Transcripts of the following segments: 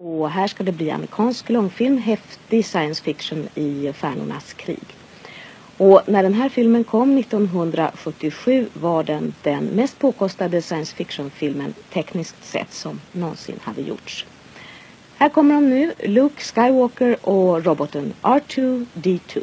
Och här ska det bli amerikansk långfilm, häftig science fiction i Stjärnornas krig. Och när den här filmen kom 1977 var den den mest påkostade science fiction-filmen tekniskt sett som någonsin hade gjorts. Här kommer de nu, Luke Skywalker och roboten R2-D2.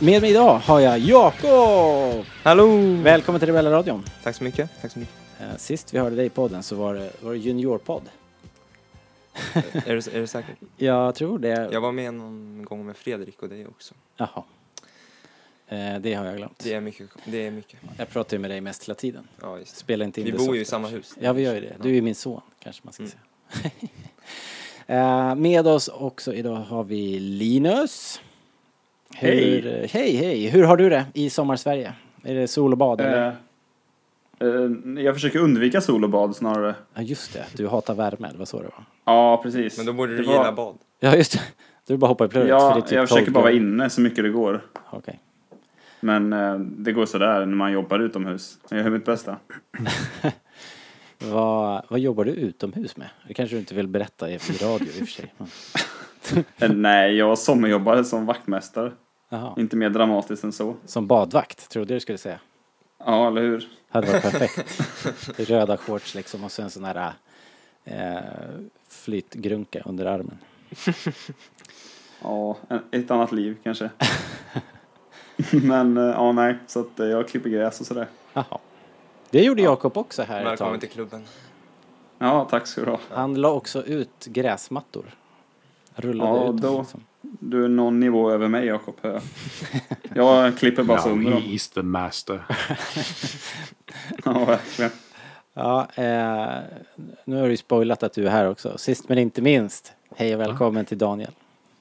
med mig idag har jag Jakob! Hallå! Välkommen till Rebellradion. Tack så mycket. Tack så mycket. Eh, sist vi hörde dig i podden så var det, var det juniorpodd. är, du, är du säker? Jag tror det. Jag var med någon gång med Fredrik och dig också. Jaha. Eh, det har jag glömt. Det är mycket. Det är mycket. Jag pratar ju med dig mest hela tiden. Ja, just det. Spelar inte in Vi det bor ju i samma hus. Ja, vi gör ju det. Du är min son, kanske man ska Mm. säga. Eh, med oss också idag har vi Linus. Hur, Hej. Hej, hej! Hur har du det i sommarsverige? Är det sol och bad eller? Eh, eh, jag försöker undvika sol och bad snarare. Ja, just det. Du hatar värme, det var så det var. Ja, precis. Men då borde du Det var- gilla bad. Ja, just det. Du bara hoppar i plurret. för det är Ja, typ jag försöker 12 bara vara inne så mycket det går. Okej. Men eh, det går sådär när man jobbar utomhus. Jag gör mitt bästa. Vad, vad jobbar du utomhus med? Det kanske du inte vill berätta i i radio i och för sig. Eh, nej, jag sommarjobbade som vaktmästare. Jaha. Inte mer dramatiskt än så. Som badvakt, tror du det skulle säga? Ja, eller hur? Hade varit perfekt. Röda shorts liksom och sen sån här eh, flytgrunka under armen. Ja, ett annat liv kanske. Men eh, ja, nej. Så att eh, jag klipper gräs och sådär. Jaha. Det gjorde Jakob också här ett Välkommen tag. till klubben. Ja, tack ska du ha. Han la också ut gräsmattor. Rullade Ja, ut då- liksom. Du är någon nivå över mig, Jakob. Jag klipper bara Now sönder dem. he is the master. Ja, verkligen. Ja, eh, nu har du ju spoilat att du är här också. Sist men inte minst, hej och välkommen till Daniel.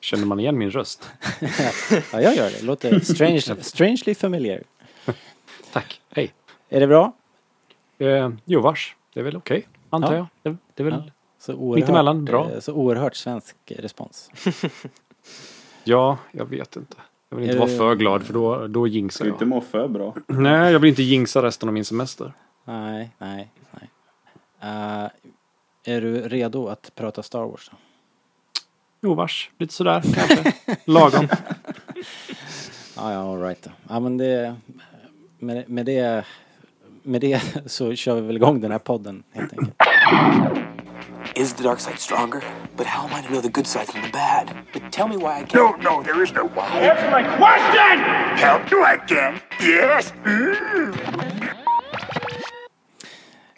Känner man igen min röst? Ja, jag gör det. Låter strange, strangely familiar. Tack. Hej. Är det bra? Eh, jo, vars. Det är väl okej, antar Ja. jag. Det, det är väl... Ja. Så oerhört, bra. eh, Så oerhört svensk respons. Ja. jag vet inte. Jag vill inte Är vara du- för glad för då, då jinxar du inte jag. må för bra? Nej, jag vill inte jinxa resten av min semester. Nej, nej, nej. Eh, är du redo att prata Star Wars? Då? Jo, vars. Lite sådär kanske. Lagom. Ja, ja, all right då. Ja, men det... Med, med det... Med det så kör vi väl igång den här podden helt enkelt. Is the dark side stronger? But how am I to know the good side from the bad? But tell me why I can't. No, no, there is no why. Answer my question! Help you again? Yes. Mm.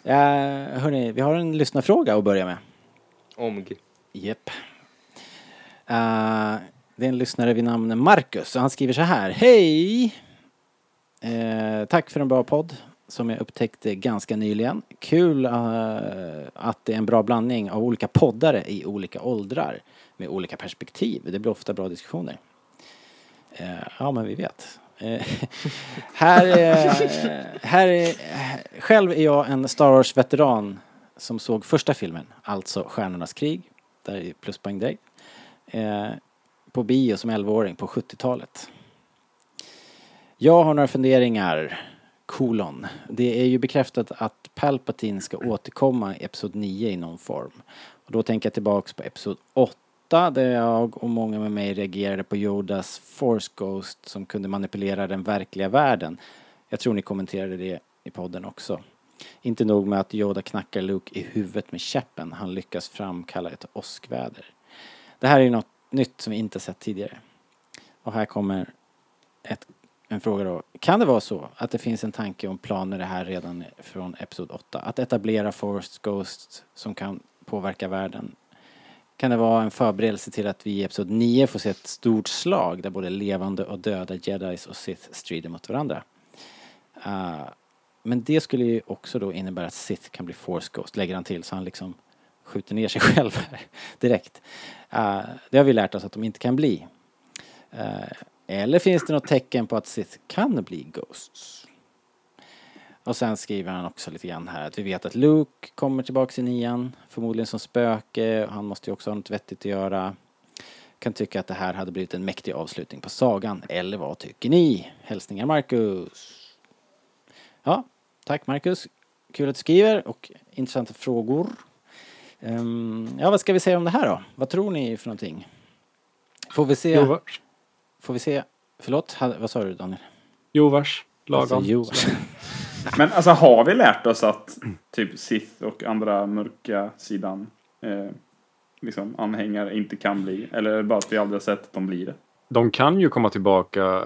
Ja, hörni, vi har en lyssnarfråga att börja med. Omg. Japp. Eh, det är en lyssnare vid namn Marcus och han skriver så här. Hej! Eh, tack för en bra podd som jag upptäckte ganska nyligen. Kul uh, att det är en bra blandning av olika poddare i olika åldrar med olika perspektiv. Det blir ofta bra diskussioner. Uh, ja, men vi vet. Uh, här, här är, själv är jag en Star Wars-veteran som såg första filmen, alltså Stjärnornas krig. Där är pluspoäng dig. På bio som 11-åring på 70-talet. Jag har några funderingar. Kolon. Det är ju bekräftat att Palpatine ska återkomma i Episod 9 i någon form. Och då tänker jag tillbaks på Episod 8 där jag och många med mig reagerade på Yodas Force Ghost som kunde manipulera den verkliga världen. Jag tror ni kommenterade det i podden också. Inte nog med att Yoda knackar Luke i huvudet med käppen, han lyckas framkalla ett åskväder. Det här är något nytt som vi inte sett tidigare. Och här kommer ett, en fråga då. Kan det vara så att det finns en tanke om planer det här redan från Episod 8? Att etablera Forest Ghosts som kan påverka världen kan det vara en förberedelse till att vi i Episod 9 får se ett stort slag där både levande och döda jedis och Sith strider mot varandra. Uh, men det skulle ju också då innebära att Sith kan bli Force Ghost, lägger han till, så han liksom skjuter ner sig själv här direkt. Uh, det har vi lärt oss att de inte kan bli. Uh, eller finns det något tecken på att Sith kan bli Ghosts? Och sen skriver han också lite grann här att vi vet att Luke kommer tillbaks i nian, förmodligen som spöke, och han måste ju också ha något vettigt att göra. Kan tycka att det här hade blivit en mäktig avslutning på sagan, eller vad tycker ni? Hälsningar Marcus. Ja, tack Marcus. Kul att du skriver och intressanta frågor. Um, ja, vad ska vi säga om det här då? Vad tror ni för någonting? Får vi se? Jo, Får vi se? Förlåt, vad sa du Daniel? Jovars. Lagom. Alltså, jo. Men alltså har vi lärt oss att typ Sith och andra mörka sidan eh, liksom anhängare inte kan bli? Eller är det bara att vi aldrig har sett att de blir det? De kan ju komma tillbaka eh,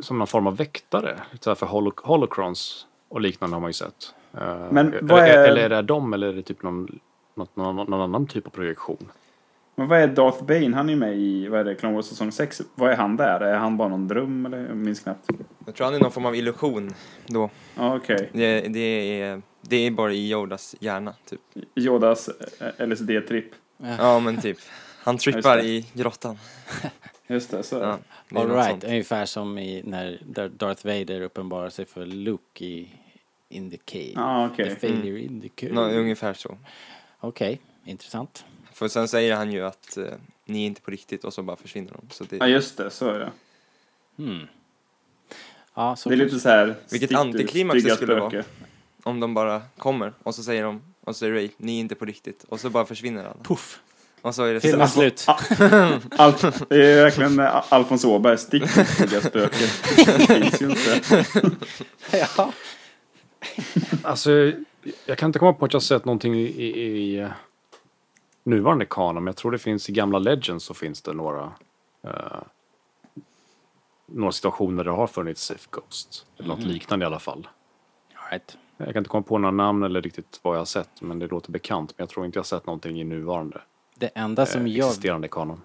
som någon form av väktare. Så här för holo holocrons och liknande har man ju sett. Eh, Men är- eller är det de eller är det typ någon, något, någon, någon annan typ av projektion? Men vad är Darth Bane? Han är ju med i, vad är det, Clone Wars säsong 6. Vad är han där? Är han bara någon dröm eller? Jag minns knappt. Jag tror han är någon form av illusion då. Ja, okej. Det, det, är, det är bara i Yodas hjärna, typ. Yodas eh, LSD-tripp. Ja, men typ. Han trippar i grottan. Just det, så. Ja, det All right, sånt. ungefär som i när Darth Vader uppenbarar sig för Luke i In the Cave. Ja, okej. The failure in the cave. Nå, ungefär så. Okej, intressant. För sen säger han ju att eh, ni är inte på riktigt och så bara försvinner de. Så det, Ja, just det, så är det. Hmm. Ja, så Det är lite så här... Vilket antiklimax det skulle vara. Om de bara kommer och så säger de, och så säger Ray, ni är inte på riktigt. Och så bara försvinner alla. Puff. Och så är det Filmen slut. Alf, det är verkligen Alfons Åberg, stick ditt spöke. Det finns ju inte. ja. Alltså, jag kan inte komma på att jag sett någonting i, i, i eh, nuvarande kanon, men jag tror det finns i gamla Legends så finns det några eh, några situationer där det har funnits Sith Ghost. Eller något liknande i alla fall. All right. Jag kan inte komma på några namn eller riktigt vad jag har sett, men det låter bekant. Men jag tror inte jag har sett någonting i nuvarande Det enda som eh, jag existerande kanon.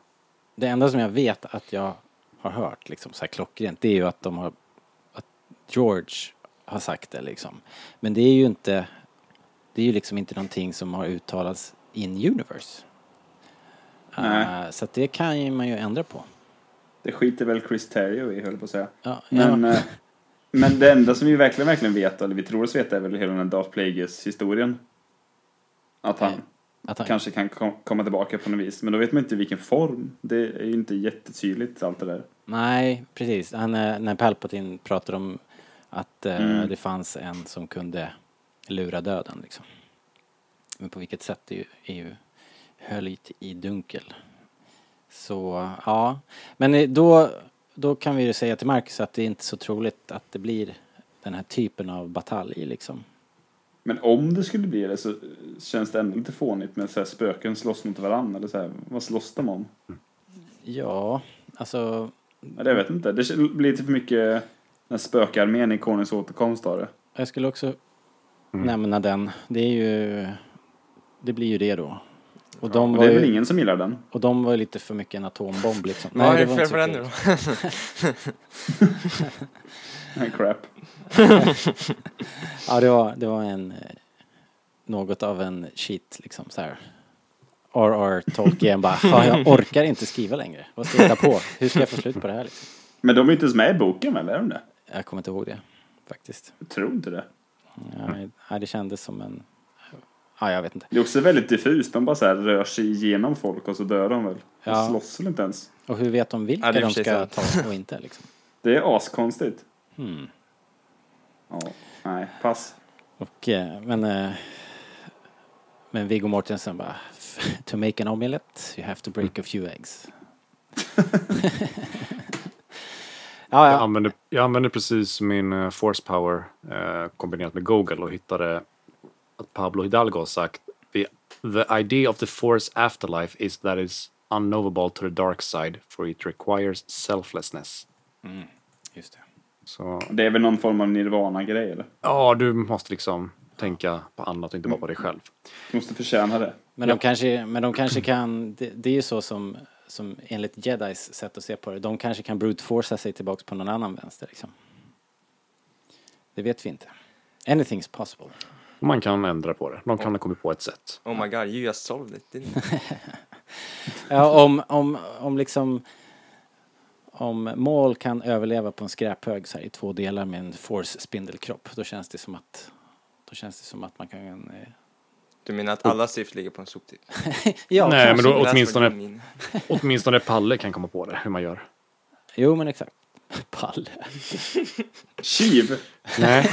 Det enda som jag vet att jag har hört liksom så här klockrent det är ju att de har att George har sagt det liksom. Men det är ju inte det är ju liksom inte någonting som har uttalats in universe. Eh, så det kan ju man ju ändra på. Det skiter väl Chris Terrio i, höll på att säga. Ja, Men, ja. eh, men det enda som vi verkligen, verkligen vet, eller vi tror oss veta, är väl hela den här Darth Plagueis-historien. Att han att han, kanske kan kom, komma tillbaka på något vis. Men då vet man inte vilken form. Det är ju inte jättetydligt allt det där. Nej, precis. Han, eh, när Palpatine pratar om att eh, Mm. det fanns en som kunde lura döden liksom. Men på vilket sätt är ju, är ju höljt i dunkel. Så ja, men eh, då, då kan vi ju säga till Marcus att det är inte så troligt att det blir den här typen av batalj liksom. Men om det skulle bli det så känns det ändå lite fånigt med så här spöken slåss mot varandra. Eller så här, vad slåss de om? Ja, alltså Ja, det vet jag inte. Det blir lite för mycket den spökarmén i Konungens återkomst av det. jag skulle också nämna den. Det är ju, det blir ju det då. Och de Och var det är ju... väl ingen som gillar den? Och de var ju lite för mycket en atombomb liksom. Vad är det fel på den nu då? Nej, crap. Ja, det var, det var en... eh, Något av en cheat liksom så här. R.R. Tolkien bara, "Ja, jag orkar inte skriva längre. Vad ska jag hitta på? Hur ska jag få slut på det här liksom? Men de är inte ens med i boken väl? Är de det? Jag kommer inte ihåg det faktiskt. Jag tror inte det. Ja, nej, det kändes som en... Ja, jag vet inte. Det är också väldigt diffust. De bara så här rör sig igenom folk och så dör de väl. De Ja. slåss väl inte ens. Och hur vet de vilka Ja, de ska sig ta och inte liksom? Det är askonstigt. Hmm. Ja, nej, pass. Och, eh, men... eh, Men Viggo Mortensen bara, to make an omelette you have to break a few eggs. ja, Jag, ja. använde, jag använde precis min eh, force power eh, kombinerat med Google och hittade Pablo Hidalgo har sagt the, the idea of the force afterlife is that it's unknowable to the dark side for it requires selflessness. Just det. Så Det är väl någon form av nirvana-grej eller? ja, du måste liksom tänka på annat och inte bara på dig själv. Du måste förtjäna det. Men, de kanske, men de kanske kan, det, det är ju så som, som enligt jedis sätt att se på det, de kanske kan brute forca sig tillbaks på någon annan vänster liksom. Det vet vi inte. Anything's possible. Man kan ändra på det. De kan ha kommit på ett sätt. Oh my god, you just solved it. Ja, om, om, om liksom om Maul kan överleva på en skräphög så här, i två delar med en force spindelkropp då känns det som att då känns det som att man kan eh, Du menar att alla syft ligger på en soptipp? Ja, Nej, men då åtminstone, åtminstone Palle kan komma på det, hur man gör. Jo men exakt. Palle. Chiv! Nej,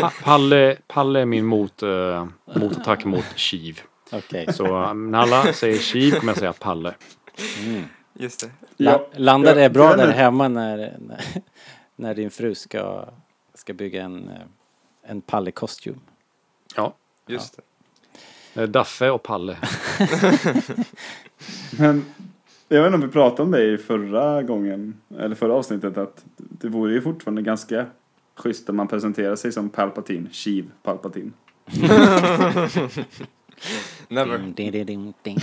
Pa- Palle, Palle är min mot, uh, motattack mot Shiv. Okej. Så när alla säger Shiv kommer jag säga Palle. Just det. La, landade det bra vet där hemma när, när, när din fru ska, ska bygga en, eh, en Palle-kostym? Ja, Just det. eh, Daffe och Palle. Men jag vet inte om vi pratade om det i förra gången, eller förra avsnittet, att det vore ju fortfarande ganska schysst om man presenterar sig som Palpatine, Chiv Palpatine. Never. Ding, ding, ding, ding.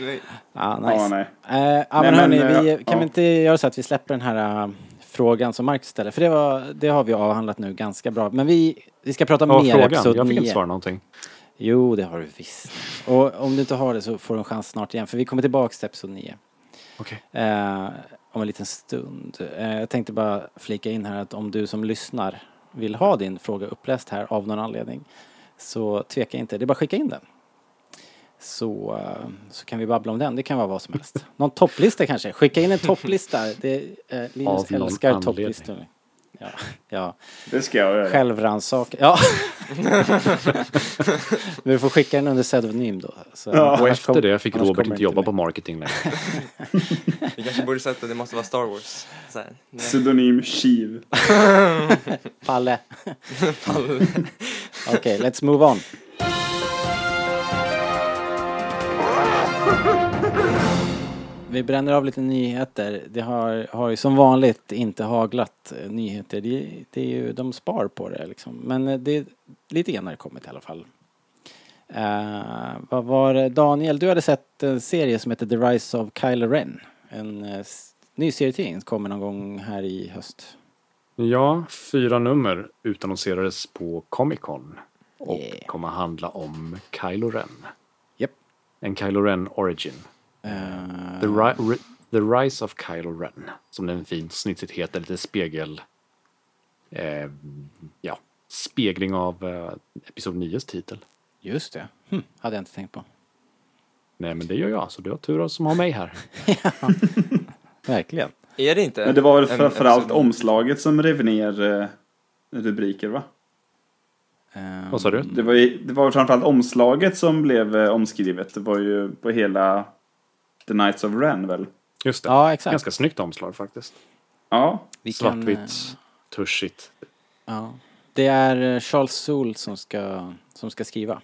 Nej. Ja, nice. nej. Eh, ja, Nej, men hörni, men, vi, eh, kan ja. vi inte göra så att vi släpper den här eh, frågan som Marcus ställer? För det, var, det har vi avhandlat nu ganska bra. Men vi, vi ska prata Ja, mer frågan. episod Jag fick 9. inte svara någonting. Jo, det har du visst. Och om du inte har det så får du en chans snart igen. För vi kommer tillbaks till episod 9. Okej. Eh, om en liten stund. Eh, jag tänkte bara flika in här att om du som lyssnar vill ha din fråga uppläst här av någon anledning så tveka inte, det är bara att skicka in den. Så, eh, så kan vi babbla om den, det kan vara vad som helst. Någon topplista kanske, skicka in en topplista. Det, eh, Linus Av någon älskar anledning. topplistor. Ja, ja. Det ska jag göra. självrannsakan. Ja. Du får skicka den under pseudonym då. Så, Ja. Och efter kom- det fick Robert inte jobba med. på marketing längre. Vi kanske borde sätta det måste vara Star Wars. Så här. Pseudonym Chiv. Palle. Okej, let's move on. Vi bränner av lite nyheter. Det har, har ju som vanligt inte haglat eh, nyheter. Det, det är ju, de spar på det liksom. Men eh, det, lite grann har det kommit i alla fall. Eh, vad var det? Daniel, du hade sett en serie som heter The Rise of Kylo Ren. En s- ny serietidning som kommer någon gång här i höst. Ja, fyra nummer utannonserades på Comic Con. Och Yeah. kommer handla om Kylo Ren. Japp. En Kylo Ren Origin. Eh, The, ri- ri- The Rise of Kylo Ren. Som den fint snitsigt heter. Lite spegel... Eh, ja, spegling av eh, Episod 9s titel. Just det. Hm, hade jag inte tänkt på. Nej, men det gör jag. Så du har tur som har mig här. Verkligen. Är det inte? Men det var väl framförallt omslaget som rev ner eh, rubriker va? Vad sa du? Det var, ju, det var framförallt omslaget som blev eh, omskrivet. Det var ju på hela The Knights of Ren väl? Just det. Ja, exakt. Ganska snyggt omslag faktiskt. Ja. Vi kan, eh, Svartvitt, tuschigt. Ja. Det är eh, Charles Soule som ska, som ska skriva.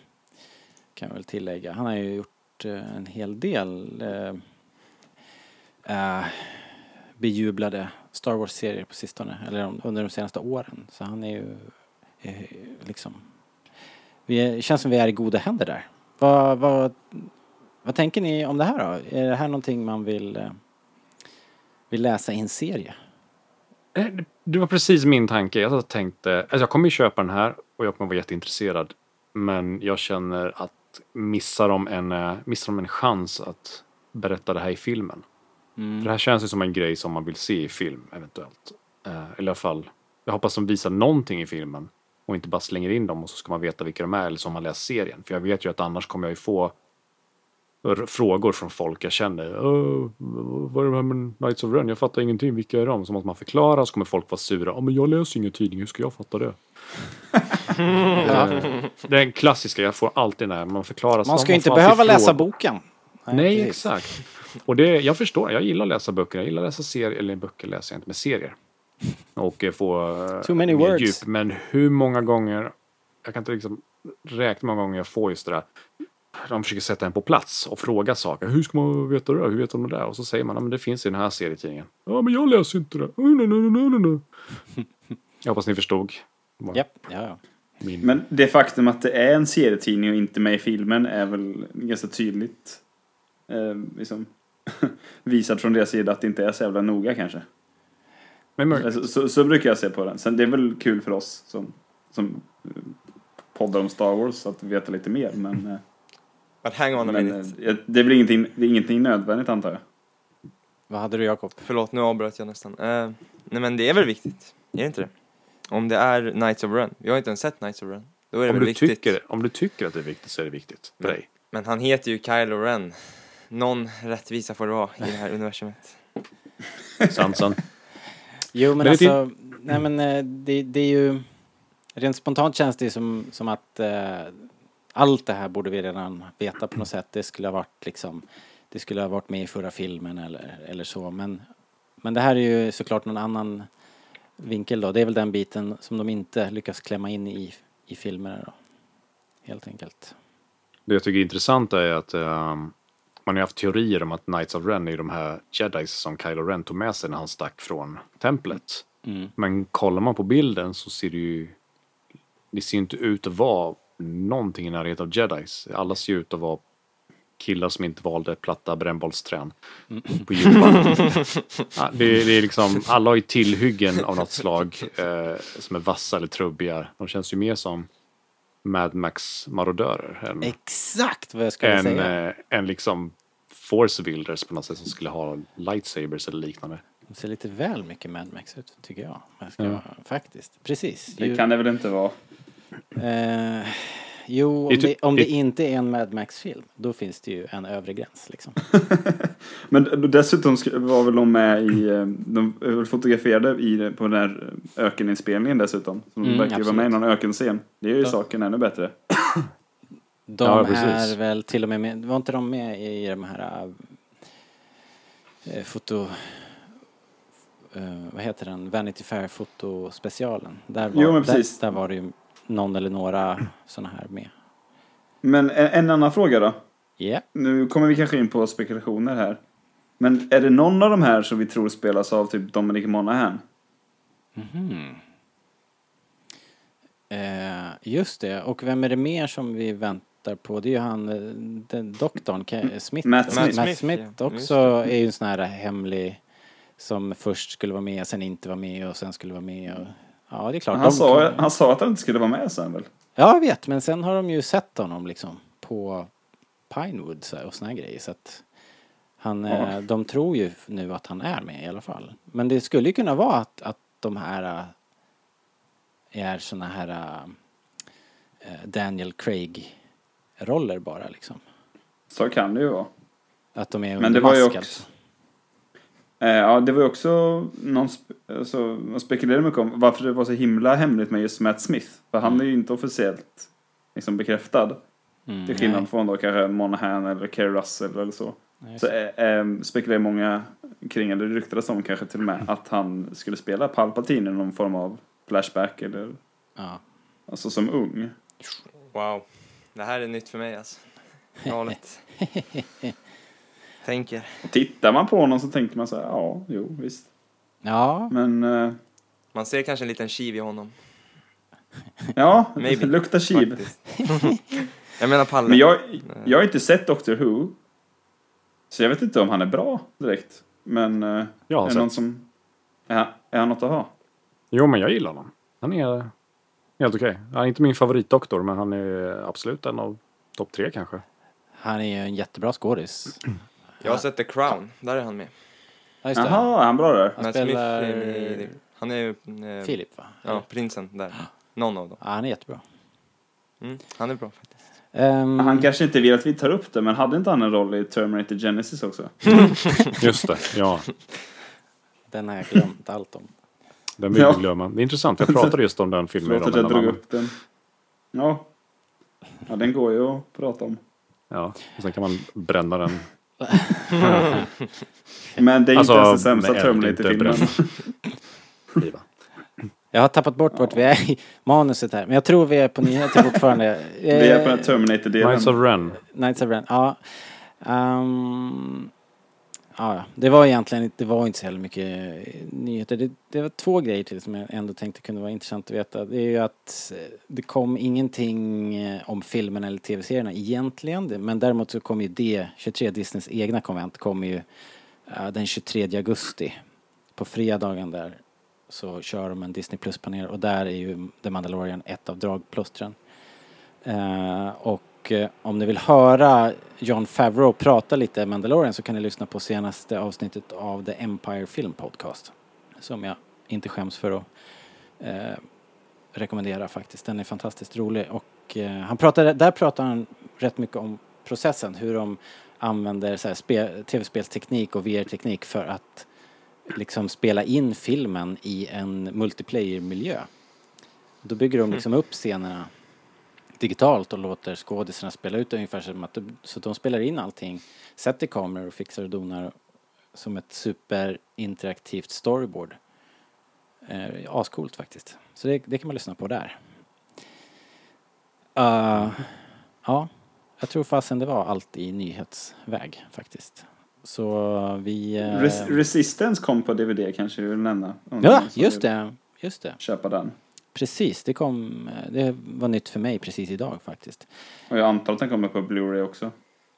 Kan jag väl tillägga. Han har ju gjort eh, en hel del eh, eh, bejublade Star Wars-serier på sistone. Eller under de senaste åren. Så han är ju eh, liksom... Vi är, det känns som vi är i goda händer där. Vad, vad, vad tänker ni om det här då? Är det här någonting man vill, eh, vill läsa i en serie? Eh, Det var precis min tanke. Jag tänkte, alltså jag kommer ju köpa den här och jag kommer vara jätteintresserad. Men jag känner att missar de en, eh, missar de en chans att berätta det här i filmen. För det här känns ju som en grej som man vill se i film eventuellt. Eller i alla fall, jag hoppas de visar någonting i filmen och inte bara slänger in dem och så ska man veta vilka de är eller som man läst serien. För jag vet ju att annars kommer jag ju få frågor från folk jag känner. "Åh, vad är det här med Knights of Ren? Jag fattar ingenting. Vilka är de? Så måste man förklara så kommer folk vara sura. Ja, men jag läser ingen tidning. Hur ska jag fatta det? Eh, Det är en klassiska. Jag får alltid den här. Man förklarar. Man ska ju får inte behöva läsa boken. Nej, precis. exakt. Och det, jag förstår, jag gillar att läsa böcker. Jag gillar att läsa serier, eller böcker läser jag inte, men serier. Och eh, få eh, Too many words. djup. Men hur många gånger, jag kan inte liksom räkna hur många gånger jag får just det där. De försöker sätta en på plats och fråga saker. Hur ska man veta det? Hur vet de det där? Och så säger man, ja men det finns i den här serietidningen. Ja men jag läser inte det. Oh, nej, nej, nej, nej, nej. Jag hoppas ni förstod. Japp, ja, ja. Min... Men det faktum att det är en serietidning och inte med i filmen är väl ganska tydligt eh, liksom, visat från deras sida att det inte är så jävla noga kanske. Men mör- Alltså, så, så brukar jag se på den. Sen det är väl kul för oss som, som poddar om Star Wars att veta lite mer. Men, eh, But hang on a men minute. eh, det är väl ingenting, det är ingenting nödvändigt antar jag. Vad hade du Jakob? Förlåt, nu avbröt jag nästan. Eh, nej men det är väl viktigt, är det inte det? Om det är Knights of Ren, vi har inte ens sett Knights of Ren. Då är det om, väl du viktigt. tycker, om du tycker att det är viktigt så är det viktigt för Men- dig. Men han heter ju Kylo Ren. Någon rättvisa får det vara i det här universumet. Sant. Jo men, Men det alltså, nej men eh, det, det är ju... Rent spontant känns det ju som, som att eh, allt det här borde vi redan veta på något sätt. Det skulle ha varit liksom... Det skulle ha varit med i förra filmen eller, eller så. Men, men det här är ju såklart någon annan vinkel då. Det är väl den biten som de inte lyckas klämma in i, i filmerna då. Helt enkelt. Det jag tycker är intressant är att ehm, man har haft teorier om att Knights of Ren är de här jedis som Kylo Ren tog med sig när han stack från templet. Mm. Men kollar man på bilden så ser det ju... Det ser inte ut att vara någonting i närheten av jedis. Alla ser ut att vara killar som inte valde platta brännbollsträn på djupan. ja, det, det är liksom, alla har ju tillhyggen av något slag eh, som är vassa eller trubbiga. De känns ju mer som Mad Max marodörer än, Exakt vad jag skulle än, säga. eh, än liksom Force Builders på något sätt som skulle ha lightsabers eller liknande. Det ser lite väl mycket Mad Max ut tycker jag. jag ska Ja. Faktiskt. Precis. Det Ju- kan det väl inte vara. Eh, jo, om är ty- det, om det inte är en Mad Max-film, då finns det ju en övre gräns liksom. Men dessutom var väl de med i, eh, de fotograferade i, på den här ökeninspelningen dessutom. De Mm, verkar ju vara med i någon ökenscen. Det är ju Ja. saken ännu bättre. De Ja, precis. är väl till och med med, var inte de med i de här äh, foto... eh, vad heter den? Vanity Fair fotospecialen. Där var, Jo, men precis. Där, där var det ju någon eller några sådana här med. Men en, en annan fråga då. Ja. Nu kommer vi kanske in på spekulationer här. Men är det någon av de här som vi tror spelas av typ Dominic Monaghan? Mhm. Eh, just det, och vem är det mer som vi väntar på? Det är ju han, eh, den doktorn, Ke- Smith. Matt Smith. Matt Smith, också är ju en sån här hemlig som först skulle vara med, sen inte var med och sen skulle vara med. Och, ja, det är klart. Han de sa, kommer- han sa att han inte skulle vara med sen väl? Ja, jag vet, men sen har de ju sett honom liksom på Pinewood så här, och såna grejer. Så att han, Ja. eh, de tror ju nu att han är med i alla fall. Men det skulle ju kunna vara att, att de här eh, är såna här eh, Daniel Craig-roller bara liksom. Så kan det ju vara. Att de är Men det var ju också- ja, det var ju också någon, sp- alltså, man spekulerade mycket om varför det var så himla hemligt med just Matt Smith. För han är ju inte officiellt liksom bekräftad. Mm, Till skillnad nej. från då kanske Monahan eller Kerry Russell eller så. Nej, Så eh, eh, spekulerar många kring, eller det ryktades om kanske till och med, att han skulle spela Palpatine i någon form av flashback eller ja. alltså som ung. Wow. Det här är nytt för mig alltså. Galet. Tänker. Och tittar man på honom så tänker man så här, ja, jo, visst. ja, Men eh, Man ser kanske en liten kiv i honom. ja, Maybe. luktar kiv. Jag menar Palle. Men jag, jag har inte sett Doctor Who. Så jag vet inte om han är bra direkt. Men eh, Jag har är det sett. någon som... Är han, är han något att ha? Jo, men jag gillar honom. Han är helt okej. Han är inte min favoritdoktor, men han är absolut en av topp tre kanske. han är ju en jättebra skådis. Jag har sett The Crown. Där är han med. Ja, just det. Jaha, är han bra där? Han Matt Smith spelar är med i det. Han är ju... eh, Philip va? Ja, prinsen där. Någon av dem. Ja, han är jättebra. Mm, han är bra faktiskt. Ehm, Han kanske inte vill att vi tar upp det, men hade inte han en roll i Terminator Genesis också? Just det, ja. Den har jag glömt allt om. Den vill Ja. vi glömma. Det är intressant, jag pratade just om den filmen Förlåt att jag drog upp den. Ja. Ja, den går ju att prata om. Ja, och sen kan man bränna den. Men det är Alltså, inte ens den sämsta Terminator-filmen. Jag har tappat bort vart vi är i manuset här, men jag tror vi är på nyheter fortfarande. Vi är på den Terminator-delen. Knights of Ren. Knights of Ren, ja. Ehm, Ja, ja. det var egentligen inte- det var inte så heller mycket eh, nyheter. Det, det var två grejer till som jag ändå tänkte kunde vara intressant att veta. Det är ju att eh, det kom ingenting eh, om filmen eller tv-serierna egentligen. Men däremot så kom ju D23, Disneys egna konvent, kommer ju den 23 augusti. På fredagen där så kör de en Disney Plus-panel och där är ju The Mandalorian ett av dragplåstren. och och eh, om ni vill höra John Favreau prata lite Mandalorian så kan ni lyssna på senaste avsnittet av The Empire Film Podcast. Som jag inte skäms för att eh, rekommendera faktiskt. Den är fantastiskt rolig och eh, han pratade, där pratar han rätt mycket om processen, hur de använder spe, tv-spelsteknik och VR-teknik för att liksom spela in filmen i en multiplayer-miljö. Då bygger de liksom upp scenerna digitalt och låter skådisarna spela ut det ungefär som att de, så de spelar in allting, sätter kameror och fixar och donar som ett superinteraktivt storyboard. Eh, ascoolt faktiskt. Så det, det kan man lyssna på där. Uh, ja, jag tror fasen det var allt i nyhetsväg faktiskt. Så vi... eh, Res- Resistance kom på DVD kanske vi vill nämna. Ja, just det. Just det. Köpa den. Precis, det kom, eh, det var nytt för mig precis idag faktiskt. Och jag antar att den kommer på Blu-ray också.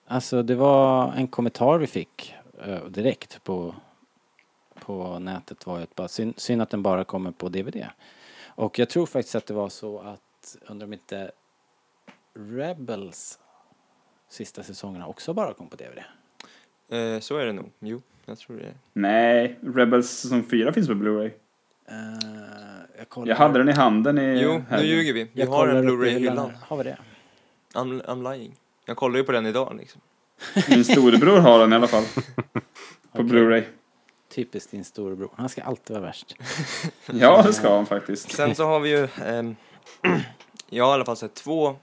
Alltså det var en kommentar vi fick eh, direkt på, på nätet var ju att bara synd, synd att den bara kommer på DVD. Och jag tror faktiskt att det var så att, undrar om inte Rebels sista säsongerna också bara kom på DVD. Eh, så är det nog. Jo, jag tror det. Nej, Rebels säsong 4 finns på Blu-ray. Eh, jag, kollar, Jag hade den i handen i Jo, nu helgen. ljuger vi. Vi jag har en Blu-ray i hyllan. Har vi det? I'm, I'm lying. Jag kollar ju på den idag liksom. Min storebror har den i alla fall. På Okej. Blu-ray. Typiskt din storebror. Han ska alltid vara värst. Ja, det ska han faktiskt. Sen så har vi ju, ehm, jag har i alla fall sett två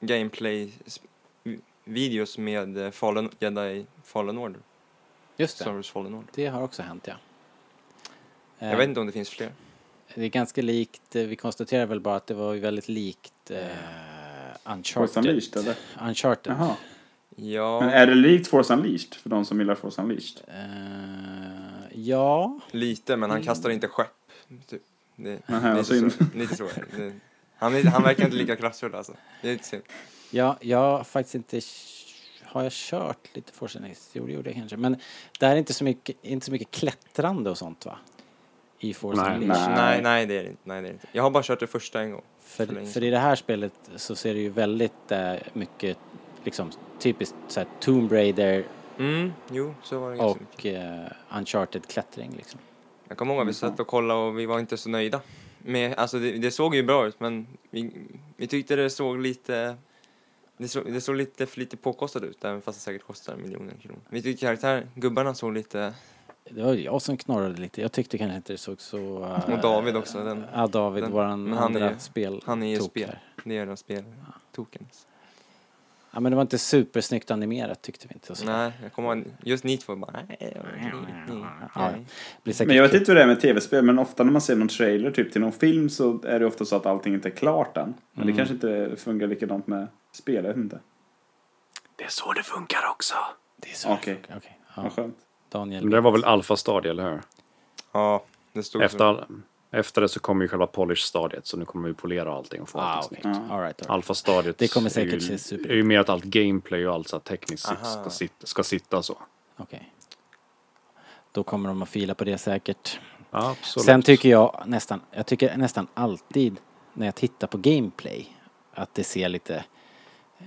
gameplay-videos med eh, Fallen, Jedi Fallen Order. Just Star det. Wars Fallen Order. Det har också hänt ja. Jag Eh, vet inte om det finns fler. Det är ganska likt, eh, vi konstaterar väl bara att det var ju väldigt likt eh, Force Uncharted. Unleashed eller? Uncharted. Jaha. Ja, Men är det likt Force Unleashed? För de som gillar Force Unleashed. Eh, ja, lite, men han kastar inte skepp. Typ. Det, vad lite, så, lite så det. Han, han verkar inte lika kraftfull alltså. Det är lite synd. ja, jag har faktiskt inte har jag kört lite Force Unleashed? Jo, det gjorde jag kanske. Men det är inte så mycket, inte så mycket klättrande och sånt va? I Force Nej. Unleashed. Nej. Nej, nej det är det inte. Nej, det är inte. Jag har bara kört det första en gång. För, för i det här spelet så ser det ju väldigt eh, mycket liksom typiskt såhär Tomb Raider Mm, jo, så var det och eh, Uncharted klättring liksom. Jag kommer ihåg att vi satt och kollade och vi var inte så nöjda. Med, alltså det, det såg ju bra ut men vi, vi tyckte det såg lite det såg, det såg lite för lite påkostat ut även fast det säkert kostar miljoner kronor. Vi tyckte karaktär, gubbarna såg lite, Det var jag som knorrade lite. Jag tyckte kanske inte det såg så... eh, Och David också, den- ja, David, den- våran men han andra är- spel. han är ju spel. här. det gör de spel, token. Ja, men det var inte supersnyggt animerat tyckte vi inte. Så. Nej, jag kommer ihåg, just Need for bara, nej, nej, nej, Ja, Men jag vet inte hur det är med tv-spel, men ofta när man ser någon trailer typ till någon film så är det ofta så att allting inte är klart än. Men Mm. det kanske inte fungerar likadant med spel, jag vet inte. Det är så det funkar också. Det är så Okej. okay. okay. ja, Vad skönt. Daniel. Men det var väl alfa-stadie, eller hur? Ja, det stod Efter, så. efter det så kommer ju själva polish-stadiet, så nu kommer vi polera allting och få ah, allting okay. snyggt. Ja. All right, all right. Alfa-stadiet Det kommer är säkert ju, se super- är ju mer att allt gameplay och allt så tekniskt Aha. ska, sitta, ska sitta så. Okej. Då kommer de att fila på det säkert. Absolut. Sen tycker jag nästan, jag tycker nästan alltid när jag tittar på gameplay att det ser lite,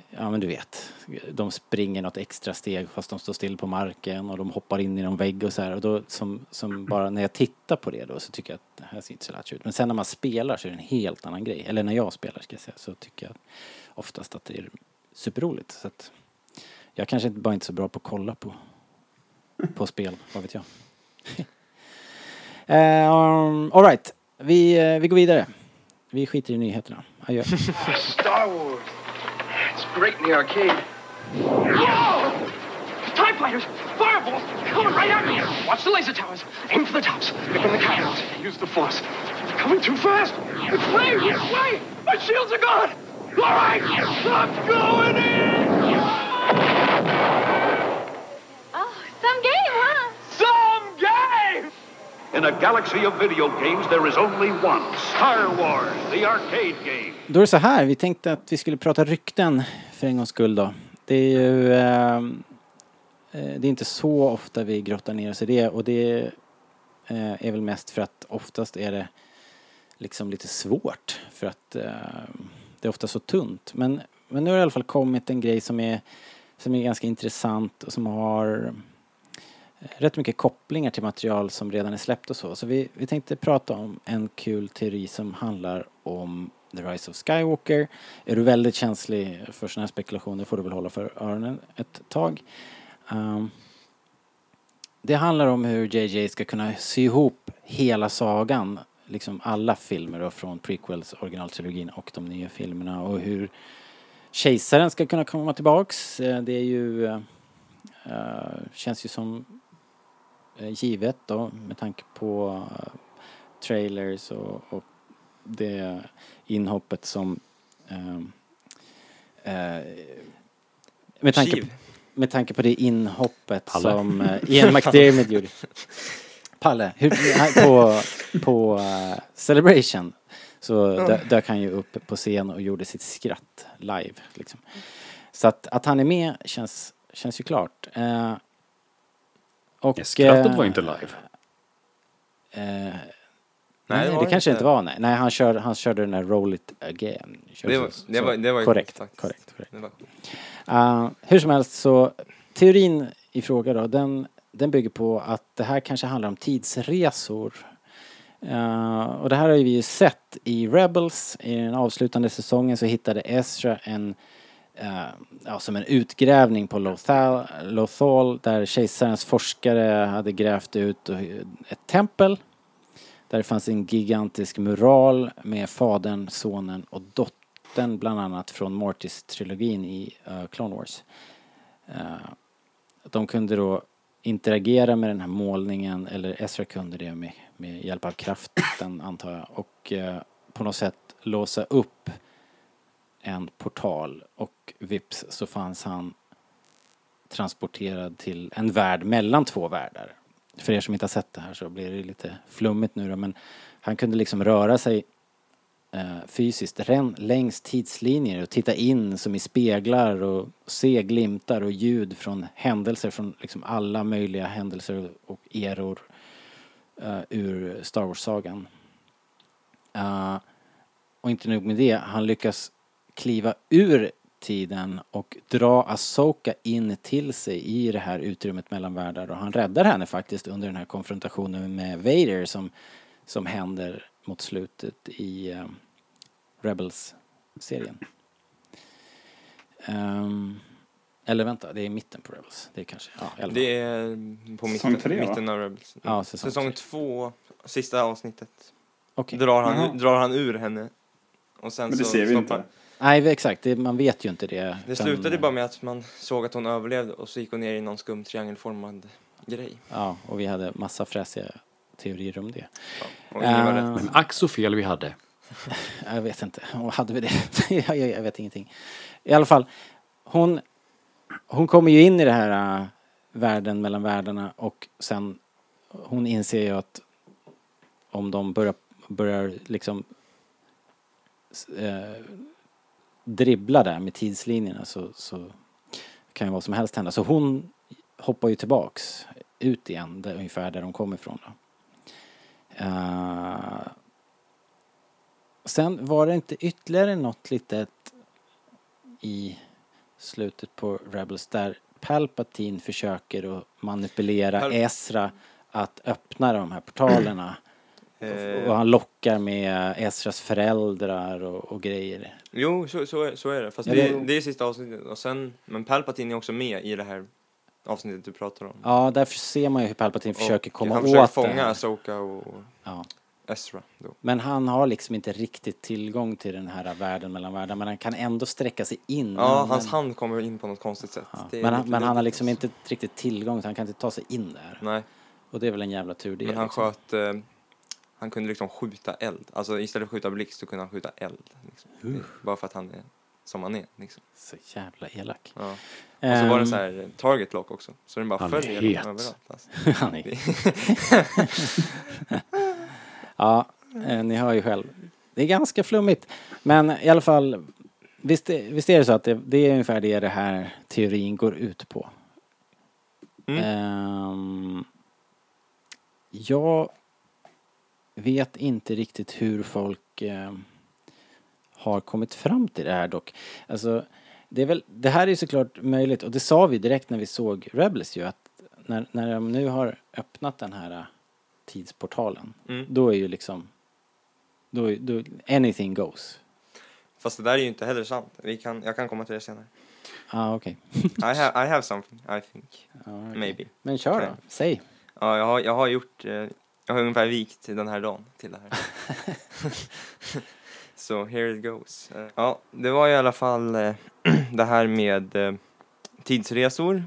ja men du vet, de springer något extra steg fast de står still på marken och de hoppar in i någon vägg och så här och då som, som bara när jag tittar på det då så tycker jag att det här ser inte så lätt ut. Men sen när man spelar så är det en helt annan grej. Eller när jag spelar ska jag säga så tycker jag oftast att det är superroligt. Så att jag kanske inte bara inte är så bra på att kolla på, på spel, vad vet jag. Um, Alright, vi, eh, vi går vidare. Vi skiter i nyheterna. Adjö. Star Wars. It's great in the arcade. Whoa! TIE fighters! Fireballs! Coming right at me! Watch the laser towers. Aim for the tops. Pick on the cannons. Use the force. They're coming too fast! It's way, it's way! My shields are gone! All right! I'm going in! Oh, some game, huh? In Då är det så här, vi tänkte att vi skulle prata rykten för en gångs skull då. Det är ju... Ehm, eh, det är inte så ofta vi grottar ner oss i det och det eh, är väl mest för att oftast är det liksom lite svårt för att eh, det är ofta så tunt. Men, men nu har det i alla fall kommit en grej som är, som är ganska intressant och som har rätt mycket kopplingar till material som redan är släppt och så. Så vi, vi tänkte prata om en kul teori som handlar om The Rise of Skywalker. Är du väldigt känslig för sådana här spekulationer får du väl hålla för öronen ett tag. Um, det handlar om hur JJ ska kunna sy ihop hela sagan, liksom alla filmer då, från prequels, originaltrilogin och de nya filmerna och hur kejsaren ska kunna komma tillbaks. Eh, det är ju, uh, känns ju som givet då med tanke på eh, trailers och, och det inhoppet som eh, eh, med tanke Chiv. med tanke på det inhoppet Palle. som eh, Ian McDermott gjorde. Palle, hur, på, på eh, Celebration så dö, dök han ju upp på scen och gjorde sitt skratt live. Liksom. Så att, att han är med känns, känns ju klart. Eh, och, skrattet eh, var inte live. Eh, Nej, nej, det det, kanske inte. var. Nej, nej han, kör, han körde den där Roll It Again. Körde Det var, det var, det var korrekt, faktiskt. korrekt, korrekt. Det var, Uh, hur som helst så, teorin i fråga då, den, den bygger på att det här kanske handlar om tidsresor. Uh, och det här har ju vi ju sett i Rebels, i den avslutande säsongen så hittade Ezra en, uh, ja, som en utgrävning på Lothal, Lothal där kejsarens forskare hade grävt ut ett tempel. Där det fanns en gigantisk mural med fadern, sonen och dottern bland annat från Mortis-trilogin i uh, Clone Wars. Uh, de kunde då interagera med den här målningen, eller Ezra kunde det med, med hjälp av kraften antar jag, och eh, på något sätt låsa upp en portal och vips så fanns han transporterad till en värld mellan två världar. För er som inte har sett det här så blir det lite flummigt nu då, men han kunde liksom röra sig eh, fysiskt ren, längs tidslinjer och titta in som i speglar och se glimtar och ljud från händelser från liksom alla möjliga händelser och eror eh, ur Star Wars-sagan. Uh, och inte nog med det, han lyckas kliva ur tiden och dra Asoka in till sig i det här utrymmet mellan världar och han räddar henne faktiskt under den här konfrontationen med Vader som, som händer mot slutet i eh, Rebels-serien. Ehm, eller vänta, det är i mitten på Rebels. Det är kanske, ja fall. det är på Säsong mitten, tre, mitten av Rebels. Ja, säsong säsong två, sista avsnittet. Okej. Drar, han, drar han ur henne. Och sen Men det så ser vi stoppar- inte. Nej, exakt. Det, man vet ju inte det. Det utan- slutade bara med att man såg att hon överlevde och så gick hon ner i någon skum triangelformad grej. Ja, och vi hade massa fräsiga teorier om det. Ja, rätt. Men ack så fel vi hade. Jag vet inte. Och hade vi det? jag, jag, jag vet ingenting. I alla fall, hon, hon kommer ju in i det här äh, världen mellan världarna och sen hon inser ju att om de börjar, börjar liksom s- dribbla där med tidslinjerna så, så kan ju vad som helst hända. Så hon hoppar ju tillbaks ut igen, där, ungefär där de kommer ifrån. Då. Eh, Sen var det inte ytterligare något litet i slutet på Rebels där Palpatine försöker att manipulera Pal- Ezra att öppna de här portalerna. Eh, Och han lockar med Ezras föräldrar och, och grejer. Jo, så, så, är, så är det. Fast Ja, det, det- det är sista avsnittet. Och sen, men Palpatine är också med i det här avsnittet du pratar om. Ja, därför ser man ju hur Palpatine försöker Och komma han åt försöker det fånga. Asoka och Ja. Ezra då. Men han har liksom inte riktigt tillgång till den här världen mellan världar. Men han kan ändå sträcka sig in. Ja, men, hans hand kommer in på något konstigt sätt. Ja, men han, men han har liksom inte riktigt tillgång, så han kan inte ta sig in där. Nej, Och det är väl en jävla tur det. men han liksom. sköt... Eh, han kunde liksom skjuta eld. Alltså istället för att skjuta blixt så kunde han skjuta eld. Liksom. Det- Bara för att han är som han är. Liksom. Så jävla elak. Ja. Och så var det så här eh, target lock också. Så den bara följer het. överallt. Alltså. han är... Ja, eh, ni hör ju själv. Det är ganska flummigt. Men i alla fall, visst, visst är det så att det, det är ungefär det det här teorin går ut på. Mm. Ehm, jag vet inte riktigt hur folk eh, har kommit fram till det här dock. Alltså, det, är väl, det här är ju såklart möjligt och det sa vi direkt när vi såg Rebels ju att när, när de nu har öppnat den här eh, tidsportalen Mm. då är ju liksom då, är- då, anything goes. Fast det där är ju inte heller sant. Vi kan, jag kan komma till det senare. Ja, ah, okej. I, have, I have something, I think. Ja, okej. Maybe. Men kör då, säg. Ja, jag har, jag har gjort, eh, jag har ungefär vikt den här dagen till det här. Så here it goes. Eh, Ja, det var i alla fall eh, det här med eh, tidsresor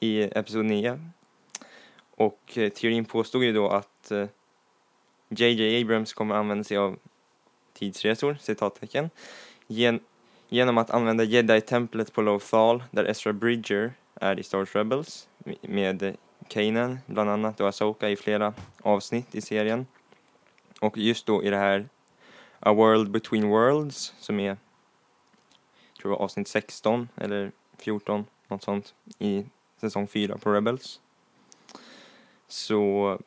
i episod 9. Och teorin påstod ju då att JJ Abrams kommer använda sig av tidsresor, citattecken, gen genom att använda Jedi-templet på Lothal där Ezra Bridger är i Star Wars Rebels med Kanan bland annat och Asoka i flera avsnitt i serien. Och just då i det här A World Between Worlds som är, tror jag var avsnitt 16 eller 14, något sånt, i säsong 4 på Rebels. Så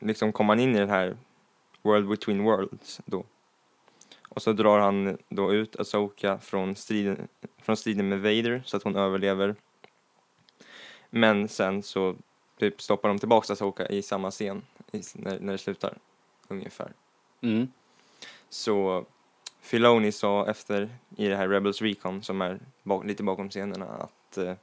liksom kom han in i den här World Between Worlds då. Och så drar han då ut Asoka från striden, från striden med Vader så att hon överlever. Men sen så typ stoppar de tillbaks Asoka i samma scen i, när, när det slutar, ungefär. Mm. Så Filoni sa efter i det här Rebels Recon som är bak, lite bakom scenerna att eh,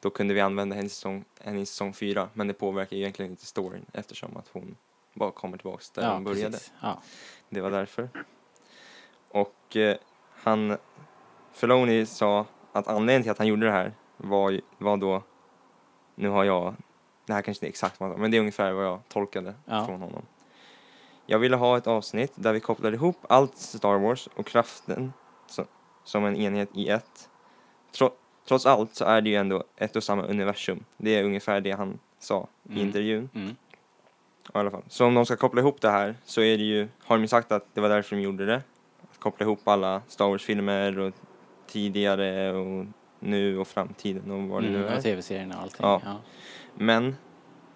då kunde vi använda henne i, säsong, henne i säsong 4 men det påverkar egentligen inte storyn eftersom att hon bara kommer tillbaks där Ja, hon började. Ja. Det var därför. Och eh, han, Filoni sa att anledningen till att han gjorde det här var, var då, nu har jag, det här kanske inte är exakt vad han sa, men det är ungefär vad jag tolkade Ja. från honom. Jag ville ha ett avsnitt där vi kopplar ihop allt Star Wars och kraften så, som en enhet i ett. Tro, trots allt så är det ju ändå ett och samma universum. Det är ungefär det han sa i Mm. intervjun. Mm. I alla fall. Så om de ska koppla ihop det här så är det ju, har de ju sagt att det var därför de gjorde det. Att koppla ihop alla Star Wars-filmer och tidigare och nu och framtiden och vad det nu Mm, är. och tv-serierna och allting. Ja. Ja. Men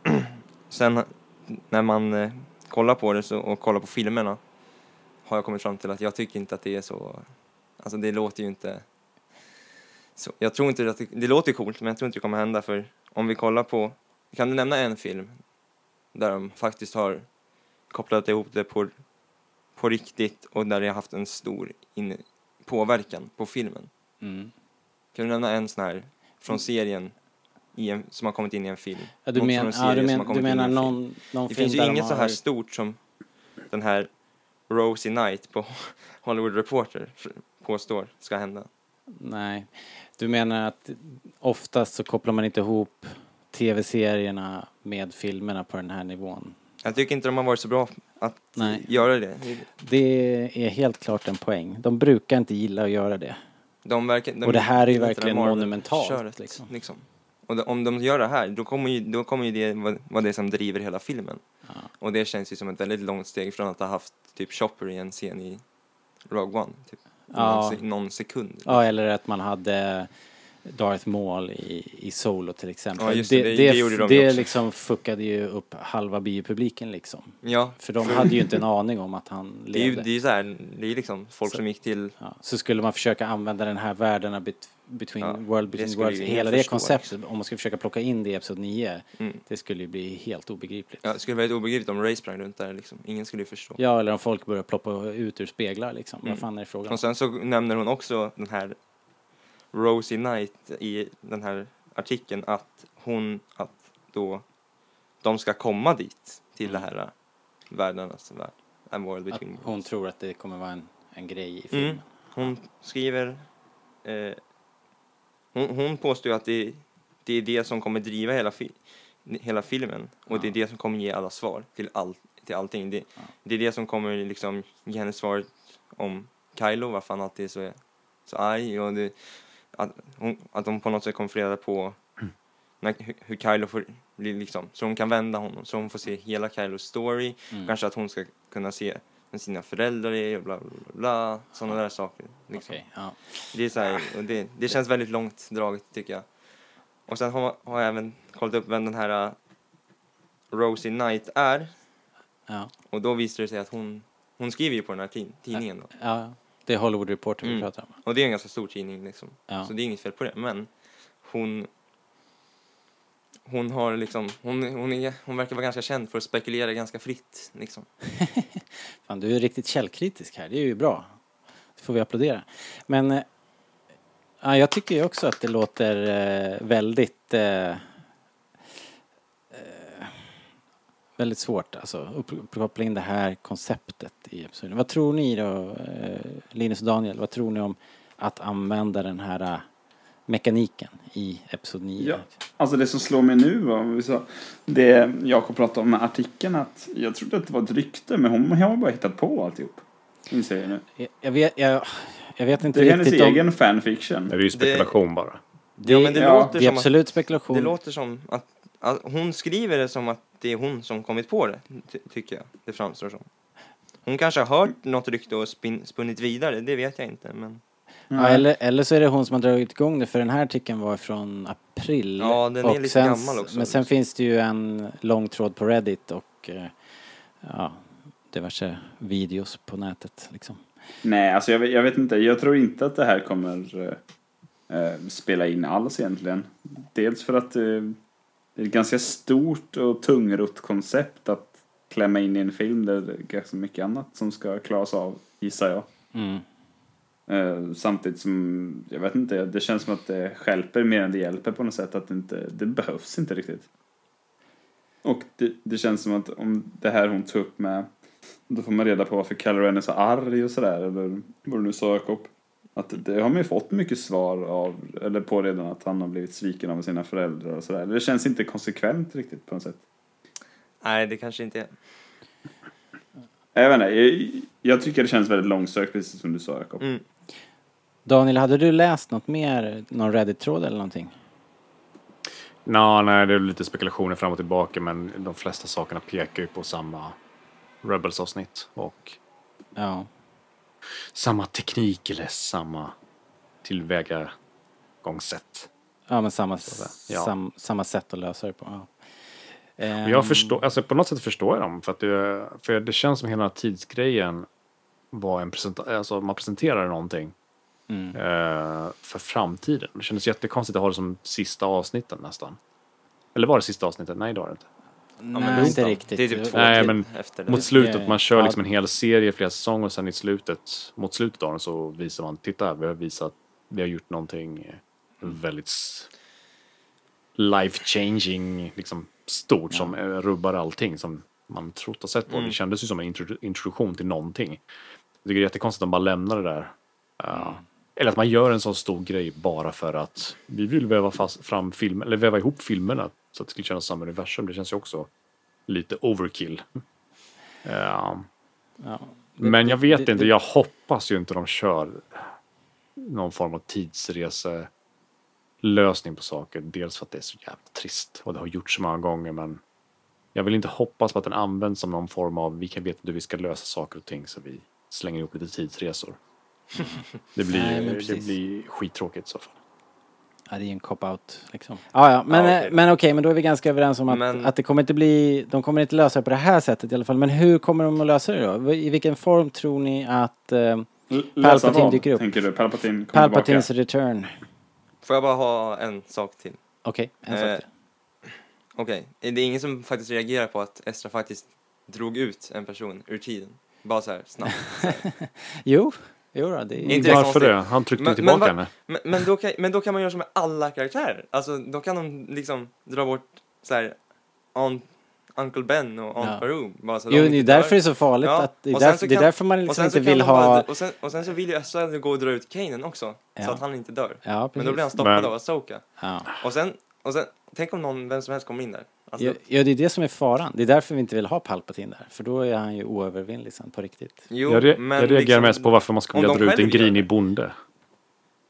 sen när man eh, kollar på det så, och kollar på filmerna har jag kommit fram till att jag tycker inte att det är så, alltså det låter ju inte så, jag tror inte att det, det låter coolt men jag tror inte det kommer hända för om vi kollar på, kan du nämna en film där de faktiskt har kopplat ihop det på, på riktigt och där det har haft en stor in, påverkan på filmen? Mm. Kan du nämna en sån här från serien i en, som har kommit in i en film? Ja, du, men, ja, du, men, du menar någon, någon Det film finns ju inget så har- här stort som den här Rosie Knight på Hollywood Reporter påstår ska hända. Nej. Du menar att oftast så kopplar man inte ihop tv-serierna med filmerna på den här nivån. Jag tycker inte de har varit så bra att Nej. göra det. Det är helt klart en poäng. De brukar inte gilla att göra det. De verkar, de Och det här är ju verkligen monumentalt, köret, liksom. liksom. Och det, om de gör det här, då kommer ju, då kommer ju det vara vara det som driver hela filmen. Ja. Och det känns ju som ett väldigt långt steg från att ha haft typ Chopper i en scen i Rogue One. Typ. Ja. Någon, någon sekund. Ja, eller att man hade Darth Maul i, i Solo till exempel. Ja, just det, det- det gjorde de det också. liksom fuckade ju upp halva biopubliken liksom. Ja, För de hade ju inte en aning om att han det är ju levde. det är ju så här, det är liksom folk Så- som gick till Ja, så skulle man försöka använda den här världarna bet, between Ja, world det between worlds, hela det förstå, konceptet, om man skulle försöka plocka in det i Episod 9, Mm. det skulle ju bli helt obegripligt. Ja, det skulle vara väldigt obegripligt om Ray sprang runt där liksom. Ingen skulle ju förstå. Ja, eller om folk börjar ploppa ut ur speglar liksom. Mm. Vad fan är det frågan? Och sen så nämner hon också den här Rosie Knight i den här artikeln att hon, att då de ska komma dit till det här äh, världarnas värld. A world Att between hon worlds. tror att det kommer vara en, en grej i filmen. Mm. Hon skriver, eh, hon, hon påstår ju att det, det är det som kommer driva hela, fi, hela filmen och det är Ja. det som kommer ge alla svar till, all, till allting. Det, Ja. det är det som kommer liksom ge henne svaret om Kylo, varför han alltid är så, så arg och det, att, hon, att de på något sätt kommer få reda på när, hur, Kylo får liksom, så hon kan vända honom, så hon får se hela Kylos story, Mm. kanske att hon ska kunna se vem sina föräldrar är och bla bla bla, bla sådana där saker. Liksom. Okej, ja. Det är så här, och det, det känns väldigt långt draget tycker jag. Och sen har, har jag även kollat upp vem den här uh, Rosie Knight är Ja. och då visar det sig att hon, hon skriver ju på den här tid, tidningen då. ja, det är Hollywood Reporter vi Mm. pratar om. Och det är en ganska stor tidning liksom. Ja. Så det är inget fel på det. Men hon hon har liksom, hon, hon, är, hon verkar vara ganska känd för att spekulera ganska fritt liksom. Fan, du är riktigt källkritisk här, det är ju bra. Det får vi applådera. Men eh, ja, jag tycker ju också att det låter eh, väldigt eh, eh, väldigt svårt alltså upp- uppkoppla in det här konceptet i episoden. Vad tror ni då, eh, Linus och Daniel, vad tror ni om att använda den här eh, mekaniken i Episod 9? Ja. Alltså det som slår mig nu om vi sa, det Jakob pratade om med artikeln, att jag trodde att det var ett rykte, men hon har bara hittat på alltihop. Inser jag nu. Jag, jag, vet, jag, jag vet inte Det är hennes riktigt om... egen fanfiction. Det är ju spekulation bara. Det, Ja, men det ja, låter det är som att, absolut spekulation. det låter som att, att hon skriver det som att det är hon som kommit på det, ty, tycker jag. Det framstår som. Hon kanske har hört något rykte och spin, spunnit vidare, det vet jag inte. Men Ja, eller, eller så är det hon som har dragit igång det för den här artikeln var från april. Ja, den är Och lite sen, gammal också. Men sen finns det ju en lång tråd på Reddit och eh, ja, diverse videos på nätet liksom. Nej, alltså jag, vet- jag vet inte. Jag tror inte att det här kommer eh, eh, spela in alls egentligen. Dels för att eh, det är ett ganska stort och tungrott koncept att klämma in i en film där det är ganska mycket annat som ska klaras av, gissar jag. Mm. Eh, samtidigt som, jag vet inte, det känns som att det stjälper mer än det hjälper på något sätt. Att det inte, det behövs inte riktigt. Och det, det känns som att om det här hon tog upp med, då får man reda på varför Kylo Ren är så arg och sådär, eller vad du nu sa Jakob. Att det har man ju fått mycket svar av, eller på redan att han har blivit sviken av sina föräldrar och sådär. Det känns inte konsekvent riktigt på något sätt. nej, det kanske inte är. Jag inte, jag, jag tycker det känns väldigt långsökt precis som du sa Jakob. Mm. Daniel, hade du läst något mer, någon Reddit-tråd eller någonting? Nå, nej, det är lite spekulationer fram och tillbaka men de flesta sakerna pekar ju på samma Rebels-avsnitt och Ja. Samma teknik eller samma tillvägagångssätt. Ja, men samma, Ja. sam, samma sätt att lösa det på. Ja. Och Jag förstår, alltså på något sätt förstår jag dem för att det, för det känns som hela tidsgrejen var en presenta, alltså man presenterade någonting Mm. eh, för framtiden. Det kändes jättekonstigt att ha det som sista avsnitten nästan. Eller var det sista avsnittet? Nej, det var det inte. Nej, men inte riktigt. Det är typ två Nej, men efter det. Mot slutet, man kör ja. liksom en hel serie, flera säsonger och sen i slutet, mot slutet av den så visar man, titta vi har visat, vi har gjort någonting eh, väldigt s- life changing, liksom stort som eh, rubbar allting som man trott och sett på. Mm. Det kändes ju som en intro- introduktion till någonting. Jag tycker det är jättekonstigt att de bara lämnar det där. Uh, Eller att man gör en sån stor grej bara för att vi vill väva fast fram film, eller väva ihop filmerna så att det skulle kännas samma universum. Det känns ju också lite overkill. Ja. Ja. Men jag vet det- inte, jag hoppas ju inte de kör någon form av tidsrese lösning på saker. Dels för att det är så jävla trist och det har gjorts så många gånger men jag vill inte hoppas på att den används som någon form av vi kan veta hur vi ska lösa saker och ting så vi slänger ihop lite tidsresor. Det blir, Nej, det blir skittråkigt i så fall. Ja, det är en cop-out liksom. Ja, ja, men Ja, eh, okej. men okej, men då är vi ganska överens om att, Men- att det kommer inte bli, de kommer inte lösa det på det här sättet i alla fall. Men hur kommer de att lösa det då? I vilken form tror ni att eh, L- läsa Palpatine vad, dyker upp. tänker du? Palpatine kommer Palpatines tillbaka? return? Får jag bara ha en sak till? Okej, en Eh, sak till. Okej, det är ingen som faktiskt reagerar på att Estra faktiskt drog ut en person ur tiden? Bara så här snabbt. Jo, jo då, det är... Inte Varför det? Han tryckte Men- tillbaka men henne. Men, men, då kan, men då kan man göra som med alla karaktärer. Alltså, då kan de liksom dra bort så här, Aunt, Uncle Ben och Aunt Ja. Beru. Bara så Jo, de det är därför det är så farligt Ja, att, det är, därför, så det är kan- därför man liksom så inte kan vill de bara, ha... och, sen, och sen så vill ju Estra gå och dra ut Kanan också. Ja. Så att han inte dör. Ja. Men då blir han stoppad Men- av Asoka. Ja. Och sen, och sen, tänk om någon, vem som helst kommer in där. Alltså, Ja, ja, det är det som är faran. Det är därför vi inte vill ha Palpatine där. För då är han ju oövervinnlig sen på riktigt. jo, Jag, re- men jag reagerar liksom, mest på varför man ska om vilja dra ut en grinig bonde.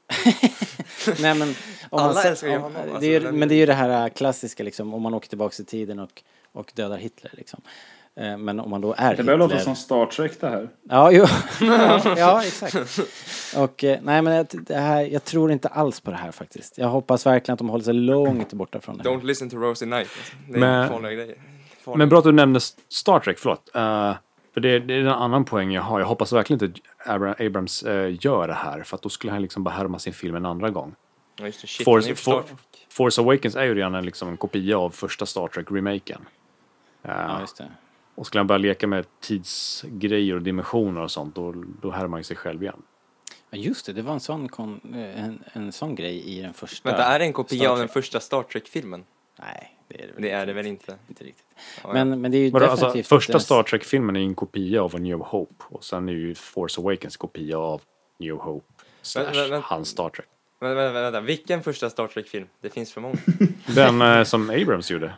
Nej men, om Alla man, älskar ju om, honom, alltså, det är, ju- den- men det är ju det här äh, klassiska liksom, om man åker tillbaks i tiden och, och dödar Hitler liksom. Eh, Men om man då är Det börjar låta som Star Trek det här. Ja, jo. ja, exakt. Och eh, nej men det- här, jag tror inte alls på det här faktiskt. Jag hoppas verkligen att de håller sig långt borta från det. Don't listen to Rosie Knight. Alltså. Det är Men- farliga grejer. Farliga. Men bra att du nämnde Star Trek, förlåt. Eh, för det, det är en annan poäng jag har. Jag hoppas verkligen inte Abra- Abrams eh, gör det här. För att då skulle han liksom bara härma sin film en andra gång. Ja, just det, shit, Force- For-. Force Awakens är ju redan en, liksom, en kopia av första Star Trek-remaken. Eh, Ja, just det. Och skulle han börja leka med tidsgrejer och dimensioner och sånt, då, då härmar han ju sig själv igen. Ja, just det, det var en sån, kon, eh, en, en sån grej i den första. Vänta, är det en kopia av den första Star Trek-filmen? Nej, det är det väl Det är inte det väl riktigt. inte. Inte riktigt. Ja, ja. Men, men det är ju Vadå, alltså, definitivt första inte- Star Trek-filmen är en kopia av A New Hope. Och sen är ju Force Awakens kopia av New Hope. Slash men- men- hans Star Trek. Vänta, vänta, vänta, vilken första Star Trek-film? Det finns för många. Den eh, som Abrams gjorde.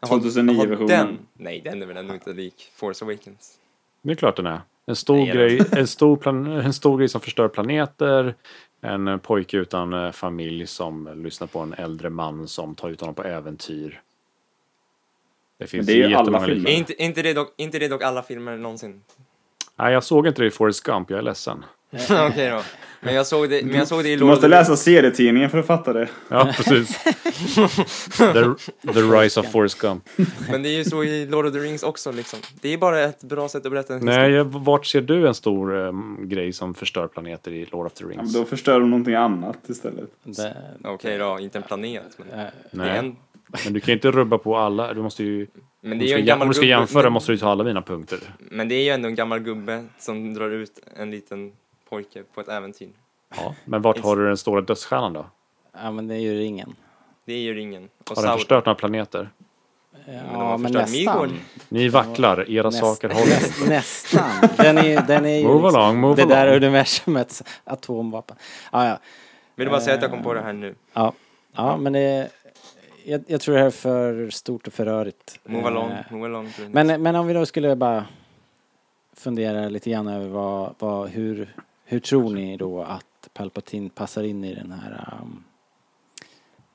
Jaha, 2009-versionen. jaha, Den? Nej, den är väl ändå inte lik Force Awakens. Det är klart den är. En stor, Nej, grej, en, stor plan, en stor grej som förstör planeter. En pojke utan eh, familj som lyssnar på en äldre man som tar ut honom på äventyr. Det finns det är ju alla filmer. Är inte, inte, det dock, inte det dock alla filmer någonsin? Nej, jag såg inte det i Forrest Gump, jag är ledsen. Okej då. Men jag såg det, men jag såg det i Du måste läsa serietidningen för att fatta det. Ja, precis. the, the Rise of Forrest Gump. Men det är ju så i Lord of the Rings också liksom. Det är bara ett bra sätt att berätta en Nej, jag- vart ser du en stor um, grej som förstör planeter i Lord of the Ja, men Rings? då förstör de någonting annat istället. Okej då, inte en planet. Men, är Nej, en, men du kan ju inte rubba på alla. Du måste ju... men det du är ska, ju en gammal om du ska jämföra men, måste du ta alla mina punkter. men det är ju ändå en gammal gubbe som drar ut en liten pojke på ett äventyr. Ja, men vart har du den stora dödsstjärnan då? ja, men det är ju ringen. Det är ju ringen. Och Har den Sauron. förstört några planeter? Ja, har men förstört nästan. Midgård. Ni vacklar, era Näst- saker håller. näst- Nästan. Den är, den är ju Move along, move det där along. universumets atomvapen. Ja, ja. Vill du bara säga att jag kom på det här nu? Ja, ja men det, jag, jag tror det här är för stort och för rörigt. Move along, Eh, move along. Men, men om vi då skulle bara fundera lite grann över vad, vad, hur, hur tror ni då att Palpatine passar in i den här, um,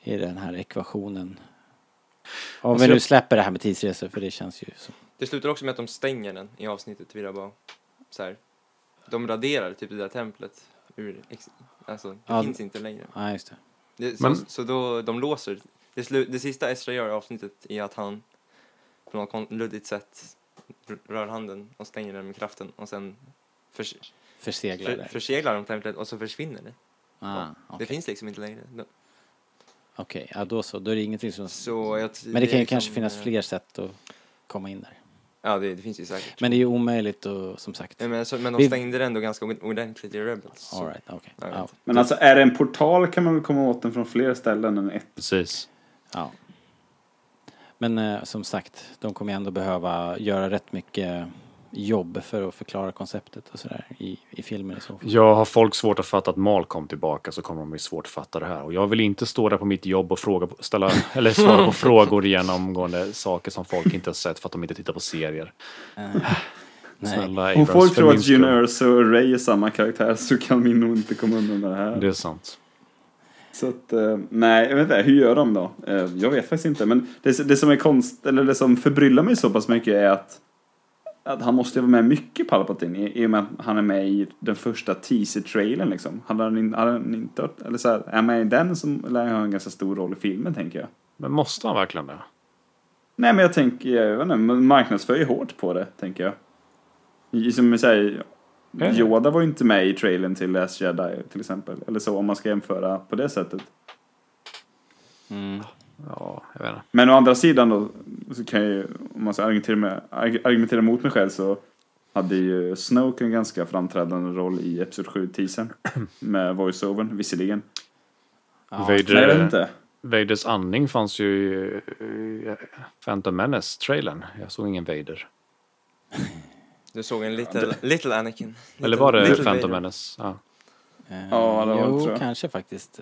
i den här ekvationen? Om Alltså vi nu släpper det här med tidsresor för det känns ju som... Det slutar också med att de stänger den i avsnittet, jag bara så här. De raderar typ det där templet ur, alltså det Ja. finns inte längre. Ja, just det. Det, så, Men- så då, de låser. Det, slu, det sista Estra gör i avsnittet är att han på något luddigt sätt rör handen och stänger den med kraften och sen förs, Förseglar för, det. förseglar de templet och så försvinner det. Ah, Det okej, finns liksom inte längre. Okej, ja då så. Då är det ingenting som... Så jag, Men det kan ju är kanske liksom, finnas eh, fler sätt att komma in där. Ja, det, det finns ju säkert. Men det är ju omöjligt och som sagt. Nej, men, så, men de Vi- stängde den ändå ganska ordentligt i Rebels. All right, vet Ja. Men alltså är det en portal kan man väl komma åt den från fler ställen än ett. Precis. ja. Men eh, som sagt, de kommer ändå behöva göra rätt mycket jobb för att förklara konceptet och sådär i, i filmer i så fall. Jag har folk svårt att fatta att Mal kom tillbaka så kommer de bli svårt att fatta det här. Och jag vill inte stå där på mitt jobb och fråga, ställa, eller svara på frågor genomgående saker som folk inte har sett för att de inte tittar på serier. Nej. Snälla Om folk tror att June. Erso och Ray är samma karaktär så kan vi nog inte komma undan det här. Det är sant. Så att, eh, nej, jag vet inte, hur gör de då? Eh, jag vet faktiskt inte, men det, det som är konst, eller det som förbryllar mig så pass mycket är att, att han måste vara med mycket Palpatine i, i och med att han är med i den första teaser-trailern liksom. Hade han, in- hade han inte, varit- eller så här, är han med i den som lär ha en ganska stor roll i filmen tänker jag. Men måste han verkligen det? Nej men jag tänker, jag vet inte, marknadsför ju hårt på det, tänker jag. Som jag säger. Yoda var ju inte med i trailern till Last Jedi till exempel. Eller så om man ska jämföra på det sättet. Mm. Ja, jag vet inte. Men å andra sidan då, så kan jag ju, om man ska argumentera, med, arg- argumentera mot mig själv så hade ju Snoke en ganska framträdande roll i Episod 7-teasern. Med voice-overn, visserligen. Ja. Vader, Nej, jag vet inte. Vaders andning fanns ju i Phantom Menace-trailern. Jag såg ingen Vader. Du såg en little, little Anakin. Eller Little- var det Phantom Vader. Menace? Ja. Eh, Ja, det var det, jo, tror jag. kanske faktiskt.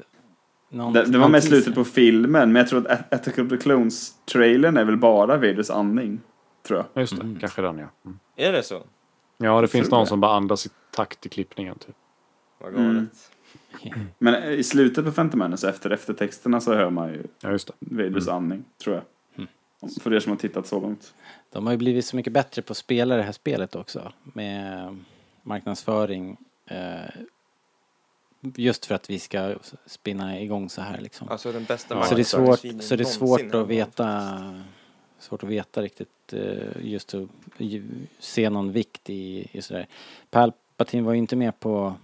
Någon, Det, det var med slutet på filmen, men jag tror att Attack of the Clones-trailern är väl bara Vaders andning. Tror jag. Ja, Just det, Mm. kanske den ja. Mm. Är det så? Ja, det finns någon det. som bara andas i takt i klippningen. Typ. Vad galet. Mm. Men i slutet på Phantom Menace, efter eftertexterna, så hör man ju Ja, just det. Vaders andning, tror jag. För er som har tittat så långt. De har ju blivit så mycket bättre på att spela det här spelet också. Med marknadsföring. Eh, just för att vi ska spinna igång så här liksom. Alltså den bästa så det är svårt, så det är svårt att veta Svårt att veta riktigt eh, just att se någon vikt i, i sådär. Palpatine var ju inte med på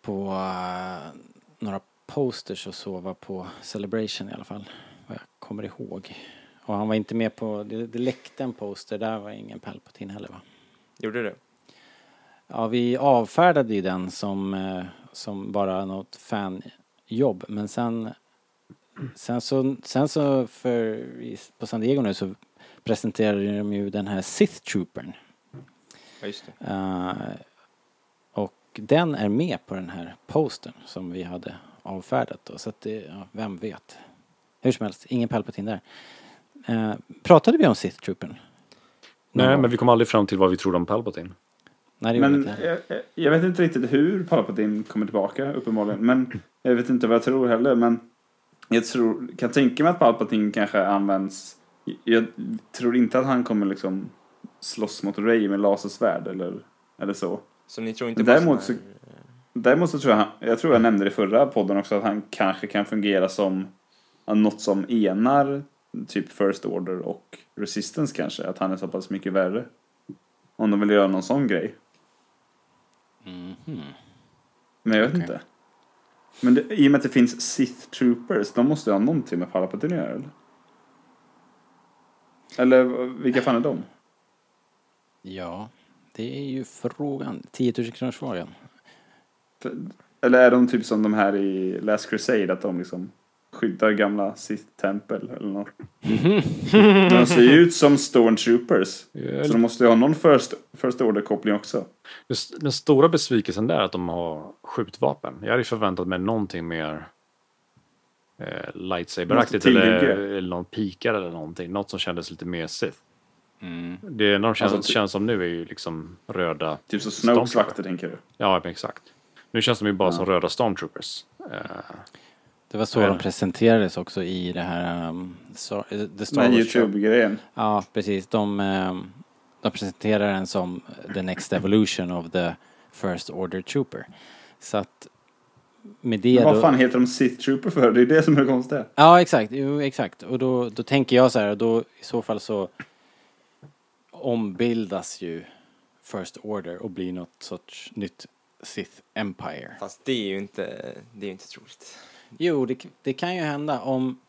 på eh, några posters och så var på Celebration i alla fall. Vad jag kommer ihåg. Och han var inte med på, det, det läckte en poster, där var ingen Palpatine heller va? Gjorde det? Ja, vi avfärdade ju den som, eh, som bara något fanjobb. Men sen, sen så, sen så för, på San Diego nu så presenterade de ju den här Sith Troopern. Ja, just det. Eh, och den är med på den här postern som vi hade avfärdat då. Så att det, ja, vem vet. Hur som helst, ingen Palpatine där. Eh, pratade vi om Sith Troopern? Nej, men vi kom aldrig fram till vad vi trodde om Palpatine. Nej, Men jag, jag- jag vet inte riktigt hur Palpatine kommer tillbaka, uppenbarligen. Men jag vet inte vad jag tror heller. Men jag tror, kan tänka mig att Palpatine kanske används... Jag tror inte att han kommer liksom slåss mot Ray med lasersvärd eller, eller så. Så ni tror inte på Däremot så, här- däremot så tror jag, jag tror jag nämnde det i förra podden också, att han kanske kan fungera som något som enar typ First Order och Resistance kanske. Att han är så pass mycket värre. Om de vill göra någon sån grej. Mhm. Men jag vet Okej. inte. Men det, i och med att det finns Sith Troopers, de måste ju ha någonting med Palpatine att göra eller? Eller vilka fan är de? Ja, det är ju frågan. 10 000 kronors frågan. Eller är de typ som de här i Last Crusade, att de liksom skyddar gamla Sith-tempel eller något? de ser ju ut som Stormtroopers. Så de måste ju ha någon First, first Order-koppling också. Den- Den stora besvikelsen där är att de har skjutvapen. Jag hade ju förväntat mig någonting mer eh, lightsaber-aktigt eller, eller någon pikar eller någonting. Något som kändes lite mer Sith. Mm. Det enda de känns, Alltså, känns som nu är ju liksom röda Typ så Snokes vakter tänker du? Ja, men exakt. Nu känns de ju bara Ja. som röda stormtroopers. Eh, Det var så Ja. de presenterades också i det här um, Star, eh, The Star Show. YouTube-grejen. Ja, precis. De, um, de presenterar den som the next evolution of the First Order Trooper. Så att med det Men vad då... fan heter de Sith Trooper för? Det är det som är det konstiga. Ja, exakt. Jo, exakt. Och då, då tänker jag så här, och då i så fall så ombildas ju First Order och blir något sorts nytt Sith Empire. Fast det är ju inte, det är ju inte troligt. Jo, det, det kan ju hända om,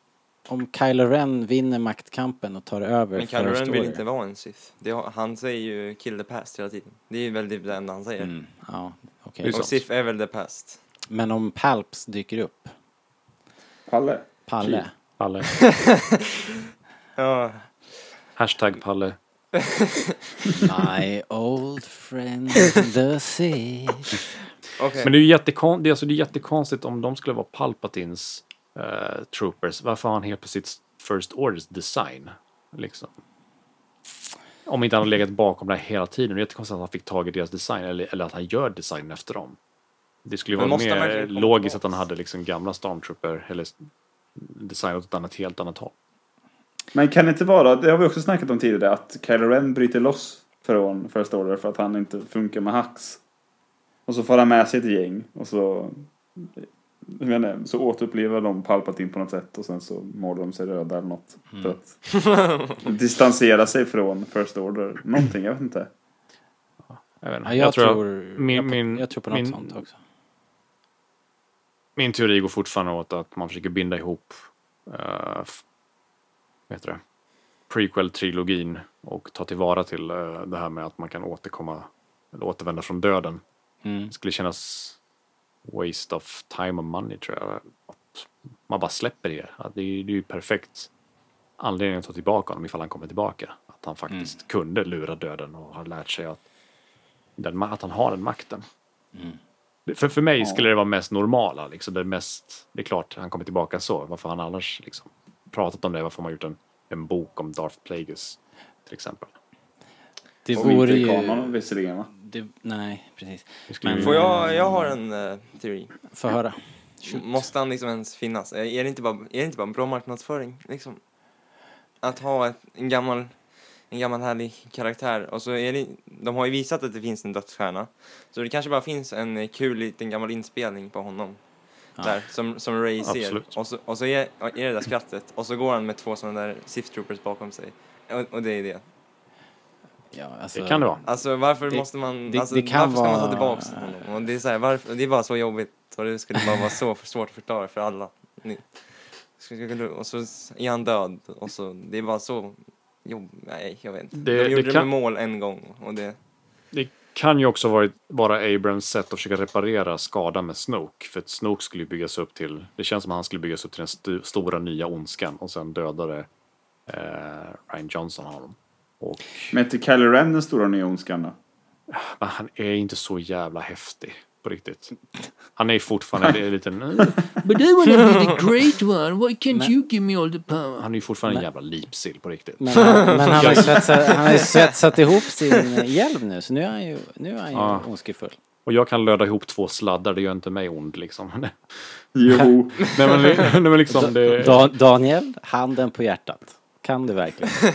om Kylo Ren vinner maktkampen och tar över Men Kylo Ren vill inte vara en Sith. Det, han säger ju kill the past hela tiden. Det är väl det enda han säger. Mm, ja, är Och. Sith är väl the past. Men om Palps dyker upp, Palle. Palle. Palle. Ja, Hashtag Palle. My old friend the Sith. okej. Men det är ju jättekon- det är alltså det är jättekonstigt om de skulle vara Palpatines eh, troopers. Varför har han helt plötsligt First Orders design? Liksom. Om inte han har legat bakom det här hela tiden. Det är jättekonstigt att han fick tag i deras design eller, eller att han gör designen efter dem. Det skulle ju vara mer logiskt att han hade liksom gamla Stormtrooper eller design åt ett annat, helt annat håll. Men kan det inte vara, det har vi också snackat om tidigare, att Kylo Ren bryter loss från First Order för att han inte funkar med Hux. Och så får han med sig ett gäng och så, jag inte, så återupplever de Palpatine på något sätt och sen så målar de sig röda eller något. För att distansera sig från First Order. Någonting, jag vet inte. Jag, vet inte. Ja, jag, tror, min- jag, min- jag tror på något min- sånt också. Min teori går fortfarande åt att man försöker binda ihop uh, vad heter det? prequel-trilogin och ta tillvara till eh, det här med att man kan återkomma eller återvända från döden. Mm. Det skulle kännas waste of time and money tror jag. Att man bara släpper det. Att det, är, det är ju perfekt anledning att ta tillbaka honom ifall han kommer tillbaka. Att han faktiskt kunde lura döden och har lärt sig att, den, att han har den makten. För, för mig skulle det vara mest normala. Liksom, det, mest, det är klart, han kommer tillbaka så. Varför han annars liksom, pratat om det? Varför har man gjort en, en bok om Darth Plagueis till exempel? Det Och vore inte ju... kanon visserligen va? Det, nej, precis. Men- Får jag, jag har en eh, teori. Få höra. Shoot. Måste han liksom ens finnas? Är är det inte bara, är det inte bara bra marknadsföring? Liksom? Att ha ett, en gammal en gammal härlig karaktär och så är det, de har ju visat att det finns en dödsstjärna. Så det kanske bara finns en eh, kul liten gammal inspelning på honom. Där, som, som Ray ser. Och så, och så är, är det där skrattet och så går han med två sådana där Sith Troopers bakom sig. Och, och det är det. Ja, alltså, Det kan det vara. Alltså varför Det- måste man, det- alltså, det kan varför ska man ta vara- tillbaks honom? Och det är så här, varför, det är bara så jobbigt och det skulle bara vara så svårt att förklara för alla. Ni, och så är han död och så, det är bara så jobb, nej jag vet inte. Det- De det gjorde det, kan- med mål en gång och det, Det kan ju också varit, vara Abrams sätt att försöka reparera skadan med Snoke. För att Snoke skulle byggas upp till, det känns som att han skulle byggas upp till den stu, stora nya ondskan och sen dödade eh, Ryan Johnson honom. Och Men inte Kylo Ren den stora nya ondskan då? men han är inte så jävla häftig på riktigt. Han är fortfarande en liten... But I wanna be the great one, why can't you give me all the power? Han är ju fortfarande en jävla lipsill på riktigt. Men, men han har ju svetsat, han har ju svetsat ihop sin hjälm nu så nu är han ju, nu är han ju Ja. ondskefull. Och jag kan löda ihop två sladdar, det gör inte mig ond liksom. Jo. nej, men, nej men liksom det... Da, Daniel, handen på hjärtat. Kan du verkligen?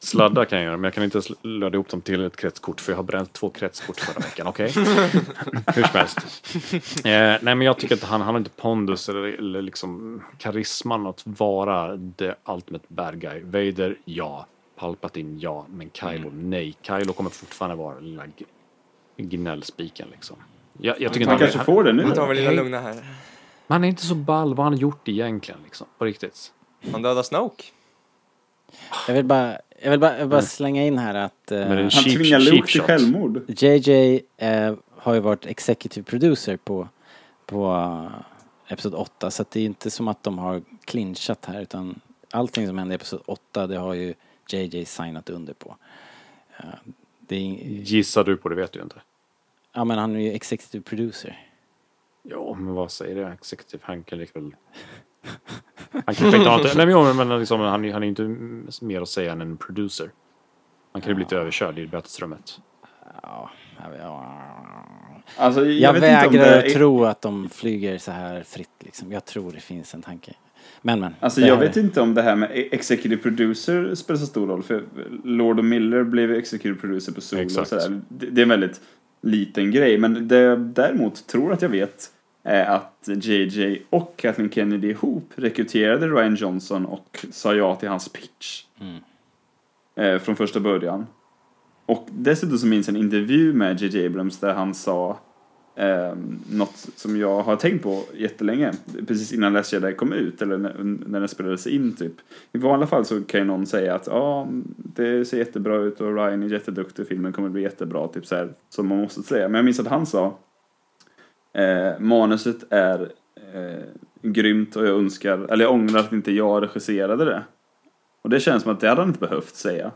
Sladdar kan jag göra, men jag kan inte löda ihop dem till ett kretskort för jag har bränt två kretskort förra veckan, okej? Hur som helst. Eh, nej men jag tycker att han, han har inte pondus eller, eller liksom karisman att vara the ultimate bad guy. Vader, ja. Palpatine, ja. Men Kylo, nej. Kylo kommer fortfarande vara lilla gnällspiken liksom. Jag, jag tycker Man inte kanske han, får det nu då. väl lilla lugna här. han är inte så ball vad han har gjort egentligen liksom. På riktigt. Han dödar Snoke. Jag vill bara, jag vill bara, jag vill bara slänga in här att eh, Han cheap, tvingar cheap Luke till självmord. JJ eh, har ju varit executive producer på, på uh, Episod 8 så att det är inte som att de har clinchat här utan allting som händer i Episod 8 det har ju JJ signat under på. Eh, det är, Gissar du på det vet du ju inte. ja men han är ju executive producer. Ja, men vad säger det? Executive, han kan väl... Han kanske inte har... Nej men, men liksom, han, är- han är inte mer att säga än en producer. Han kan ju bli lite överkörd i bötesrummet. Ja, jag, jag, Alltså, jag, jag vet inte om vägrar det att är... tro att de flyger så här fritt liksom. Jag tror det finns en tanke. Men men. Alltså jag här- vet inte om det här med executive producer spelar så stor roll. För Lord och Miller blev executive producer på Solo och Exakt. sådär. Det, det är en väldigt liten grej. Men det jag däremot tror att jag vet att JJ och Kathleen Kennedy ihop rekryterade Ryan Johnson och sa ja till hans pitch. Mm. Eh, från första början. Och dessutom så minns jag en intervju med JJ Abrams där han sa eh, något som jag har tänkt på jättelänge. Precis innan Last Jedi kom ut, eller när, när den spelades in typ. I vanliga fall så kan ju någon säga att ja, det ser jättebra ut och Ryan är jätteduktig, filmen kommer bli jättebra, typ så här, som man måste säga. Men jag minns att han sa eh, manuset är eh, grymt och jag önskar, eller jag ångrar att inte jag regisserade det. Och det känns som att det hade han inte behövt säga.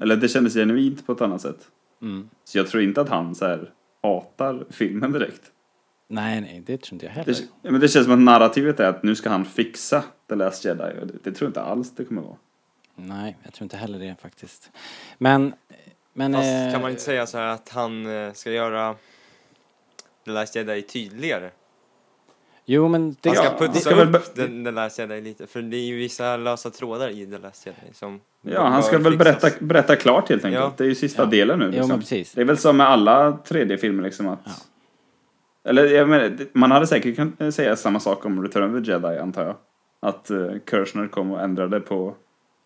Eller det kändes genuint på ett annat sätt. Mm. Så jag tror inte att han så här hatar filmen direkt. Nej, nej, det tror inte jag heller. Det, men det känns som att narrativet är att nu ska han fixa The Last Jedi. Och det, det tror jag inte alls det kommer vara. Nej, jag tror inte heller det faktiskt. Men, men... Fast eh, kan man inte säga så här att han eh, ska göra The Last Jedi tydligare? Jo, men det... Han ska Ja, han putsa ska väl upp be- The, The Last Jedi lite, för det är ju vissa lösa trådar i The Last Jedi som Ja, han ska väl fixas. berätta, berätta klart helt enkelt. Ja. Det är ju sista Ja. delen nu. Jo, Liksom. men precis. Det är väl som med alla 3D-filmer liksom att... Ja. Eller jag menar, man hade säkert kunnat säga samma sak om Return of the Jedi antar jag. Att uh, Kirshner kom och ändrade på,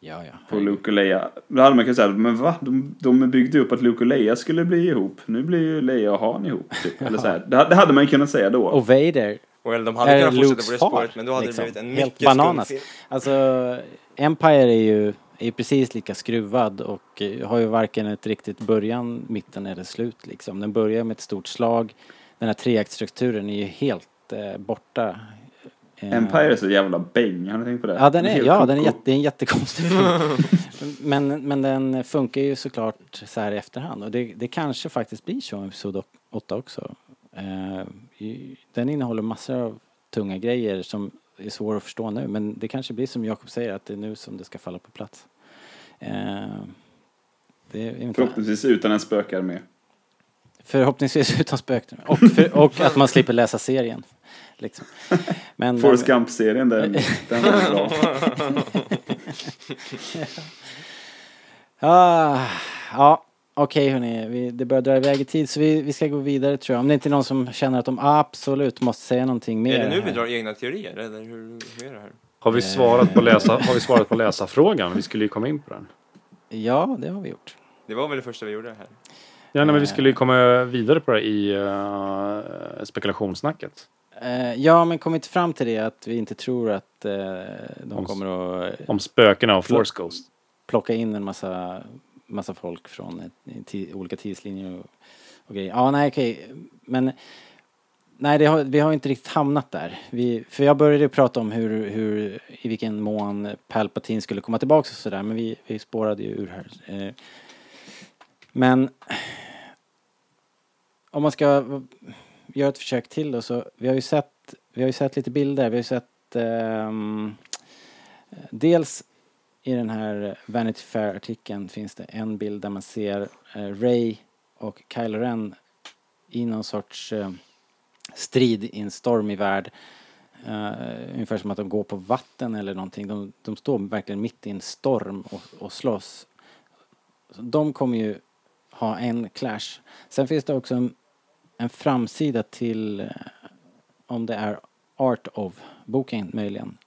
Ja, ja. på Luke och Leia. Då hade man kunnat säga, men va? De, de byggde upp att Luke och Leia skulle bli ihop. Nu blir ju Leia och Han ihop. Typ. Eller så här. Det, det hade man kunnat säga då. Och Vader Well, de hade är kunnat fortsätta Lukes på det spåret, men då hade liksom. det blivit en Helt mycket bananas. skum film. Alltså, Empire är ju, är precis lika skruvad och eh, har ju varken ett riktigt början, mitten eller slut liksom. Den börjar med ett stort slag. Den här treaktstrukturen är ju helt eh, borta. Eh, Empire är så jävla bäng, har ni tänkt på det? Ja, den är, ja, den är, jätte, det är en jättekonstig film. men, men den funkar ju såklart så här i efterhand och det, det kanske faktiskt blir så i Episod 8 också. Eh, den innehåller massor av tunga grejer som är svåra att förstå nu men det kanske blir som Jakob säger att det är nu som det ska falla på plats. Eh, Förhoppningsvis utan en spökarmé. förhoppningsvis utan spöken. Och, för, och att man slipper läsa serien. Liksom. Men, Forrest Gump-serien, den, den var bra. Ah, ja, okej hörni. Vi, det börjar dra iväg i tid så vi, vi ska gå vidare tror jag. Om det inte är någon som känner att de absolut måste säga någonting mer. Är det nu vi här. drar egna teorier eller hur, hur är det här? Har vi svarat på, läsa, har vi svarat på läsarfrågan? Vi skulle ju komma in på den. Ja, det har vi gjort. Det var väl det första vi gjorde här. Ja, nej, men vi skulle ju komma vidare på det i uh, spekulationssnacket. Eh, ja, men kom inte fram till det att vi inte tror att eh, de Om- kommer att Om spökena och Force Ghost. plocka in en massa, massa folk från olika tidslinjer och, och grejer. Ja, nej okej. Men nej, det har, vi har inte riktigt hamnat där. Vi, för jag började prata om hur, hur, i vilken mån Palpatine skulle komma tillbaka och sådär. Men vi, vi spårade ju ur här. Eh, men om man ska gör ett försök till då så, vi har ju sett, vi har ju sett lite bilder. Vi har ju sett um, dels i den här Vanity Fair-artikeln finns det en bild där man ser uh, Ray och Kylo Ren i någon sorts uh, strid i en stormig värld. Uh, ungefär som att de går på vatten eller någonting. De, de står verkligen mitt i en storm och, och slåss. Så de kommer ju ha en clash. Sen finns det också en, en framsida till, eh, om det är Art of boken möjligen,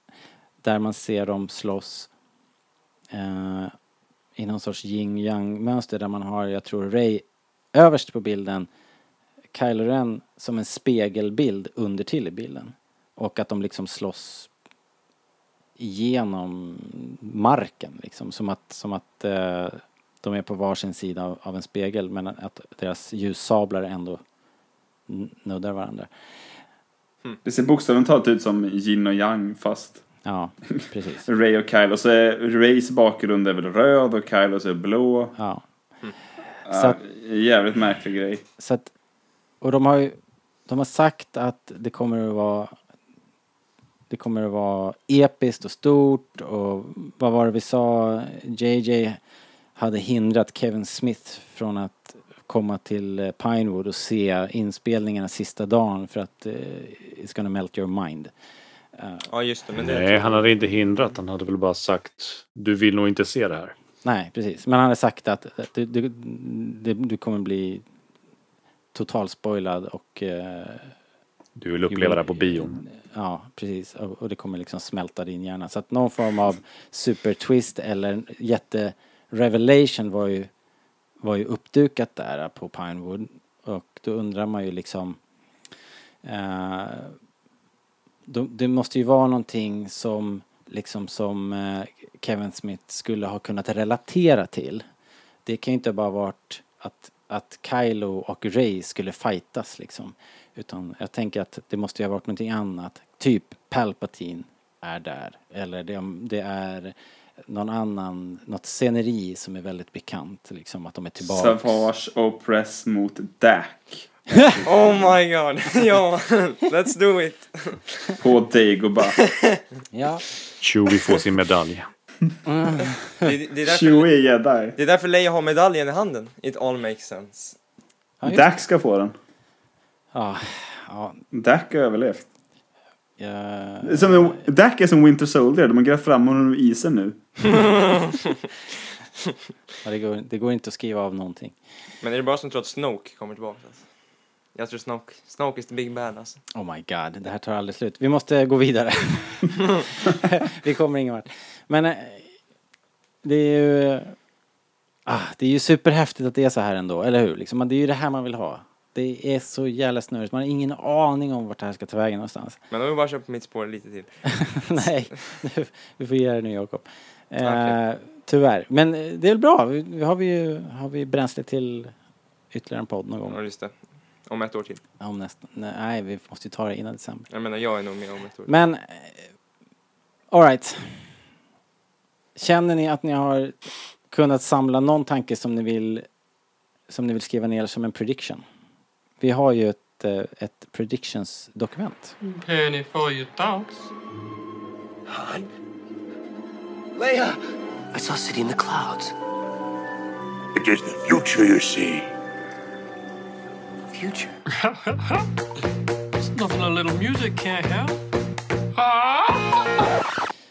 där man ser dem slåss eh, i någon sorts yin yang mönster där man har, jag tror Ray överst på bilden, Kylo Ren som en spegelbild under till i bilden. Och att de liksom slåss igenom marken liksom. Som att, som att eh, de är på varsin sida av, av en spegel men att deras ljussablar ändå nuddar varandra. Det ser bokstavligt talat ut som yin och yang fast Ja, precis. Ray och Kylo. Så är Rays bakgrund är väl röd och Kylos är blå. Ja. Ja, Så att- jävligt märklig grej. Så att, och de har ju, de har sagt att det kommer att vara det kommer att vara episkt och stort och vad var det vi sa? JJ hade hindrat Kevin Smith från att komma till eh, Pinewood och se inspelningarna sista dagen för att eh, it's gonna melt your mind. Eh, Ja, just det. Men det Nej, han hade inte hindrat. Han hade väl bara sagt du vill nog inte se det här. nej, precis. Men han hade sagt att att du, du, du, du kommer bli totalspoilad och eh, Du vill uppleva det här på bion. Ja, precis. Och, och det kommer liksom smälta din hjärna. Så att någon form av supertwist eller jätte-revelation var ju, var ju uppdukat där på Pinewood. Och då undrar man ju liksom... Eh, det måste ju vara någonting som liksom som eh, Kevin Smith skulle ha kunnat relatera till. Det kan ju inte bara varit att, att Kylo och Ray skulle fightas liksom. Utan jag tänker att det måste ju ha varit någonting annat. Typ Palpatine är där. Eller det, det är någon annan, något sceneri som är väldigt bekant. Liksom att de är tillbaka. Savage Opress mot Dak Oh my god. ja, let's do it. på Dagobah. Ja. Chewie får sin medalj. Det, det, är därför, Chewie är jedi. det är därför Leia har medaljen i handen. It all makes sense. Ja, Dak ska få den. Ja, ja, Dak har överlevt. Jag, Som en, Dak är som Winter Soldier. De har grävt fram honom ur isen nu. ja, det, går, det går inte att skriva av någonting. Men är det bara som tror att Snoke kommer tillbaka? Alltså? Jag tror Snoke, Snoke is the big bad alltså. Oh my god, det här tar aldrig slut. Vi måste gå vidare. Vi kommer ingen vart. Men eh, det är ju... Ah, det är ju superhäftigt att det är så här ändå, eller hur? Liksom, det är ju det här man vill ha. Det är så jävla snurrigt. Man har ingen aning om vart det här ska ta vägen någonstans. Men har vi bara kört på mitt spår lite till. Nej, vi får ge det nu Jakob. Eh, Okej. Tyvärr. Men eh, det är väl bra. Vi, har vi ju har vi bränsle till ytterligare en podd någon Ja, gång. just det. Om ett år till. Om nästan. Nej, vi måste ju ta det innan december. Jag menar, jag är nog med om ett år. Men, eh, alright. Känner ni att ni har kunnat samla någon tanke som ni vill, som ni vill skriva ner som en prediction? Vi har ju ett, eh, ett predictions-dokument. Penny for your thoughts. Han? Leia! I saw city in the clouds. The just the future, you see. Future. There's nothing a little music can't help.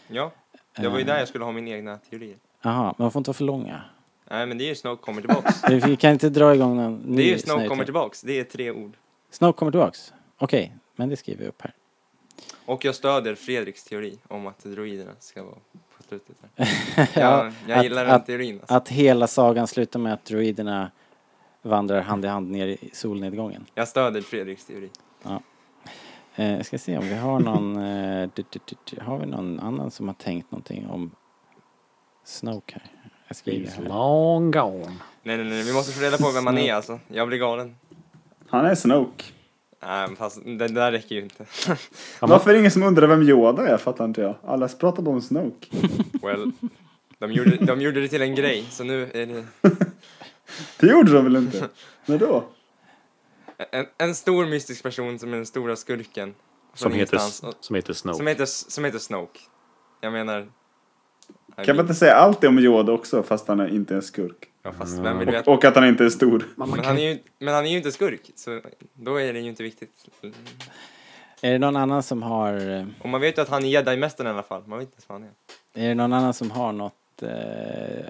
Ja, det var ju där jag skulle ha min egna teori. Jaha, men de får inte vara för långa. Nej, men det är ju Snoke kommer tillbaks. Vi kan inte dra igång någon ny Det är ju Snoke kommer tillbaks. Det är tre ord. Snoke kommer tillbaks? Okej, men det skriver vi upp här. Och jag stöder Fredriks teori om att droiderna ska vara på slutet. Där. Ja, jag, jag att- gillar den att- teorin. Alltså. Att hela sagan slutar med att droiderna vandrar hand i hand ner i solnedgången. Jag stöder Fredriks teori. Eh, jag ska se om vi har någon, eh, du, du, du, du, har vi någon annan som har tänkt någonting om Snoke här? Här. long gone. Nej, nej, nej, vi måste få reda på vem han är alltså. Jag blir galen. Han är Snoke. Nej, men fast det där räcker ju inte. Varför är det ingen som undrar vem Yoda är? Fattar inte jag. Alla pratar bara om Snoke. Well, de gjorde, de gjorde det till en grej, så nu är det Det gjorde de väl inte? När då? en, en stor mystisk person som är den stora skurken. Som heter, som heter Snoke. Som heter, som heter Snoke. Jag menar... Kan man inte säga allt det om Yoda också fast han är inte en skurk? Ja, fast vem vill veta? Och, och att han inte är stor. Men han, är ju, men han är ju inte skurk, så då är det ju inte viktigt. Är det någon annan som har, eh, Och man vet ju att han är jedi-mästaren i alla fall. Man vet inte vad han är. är det någon annan som har något eh,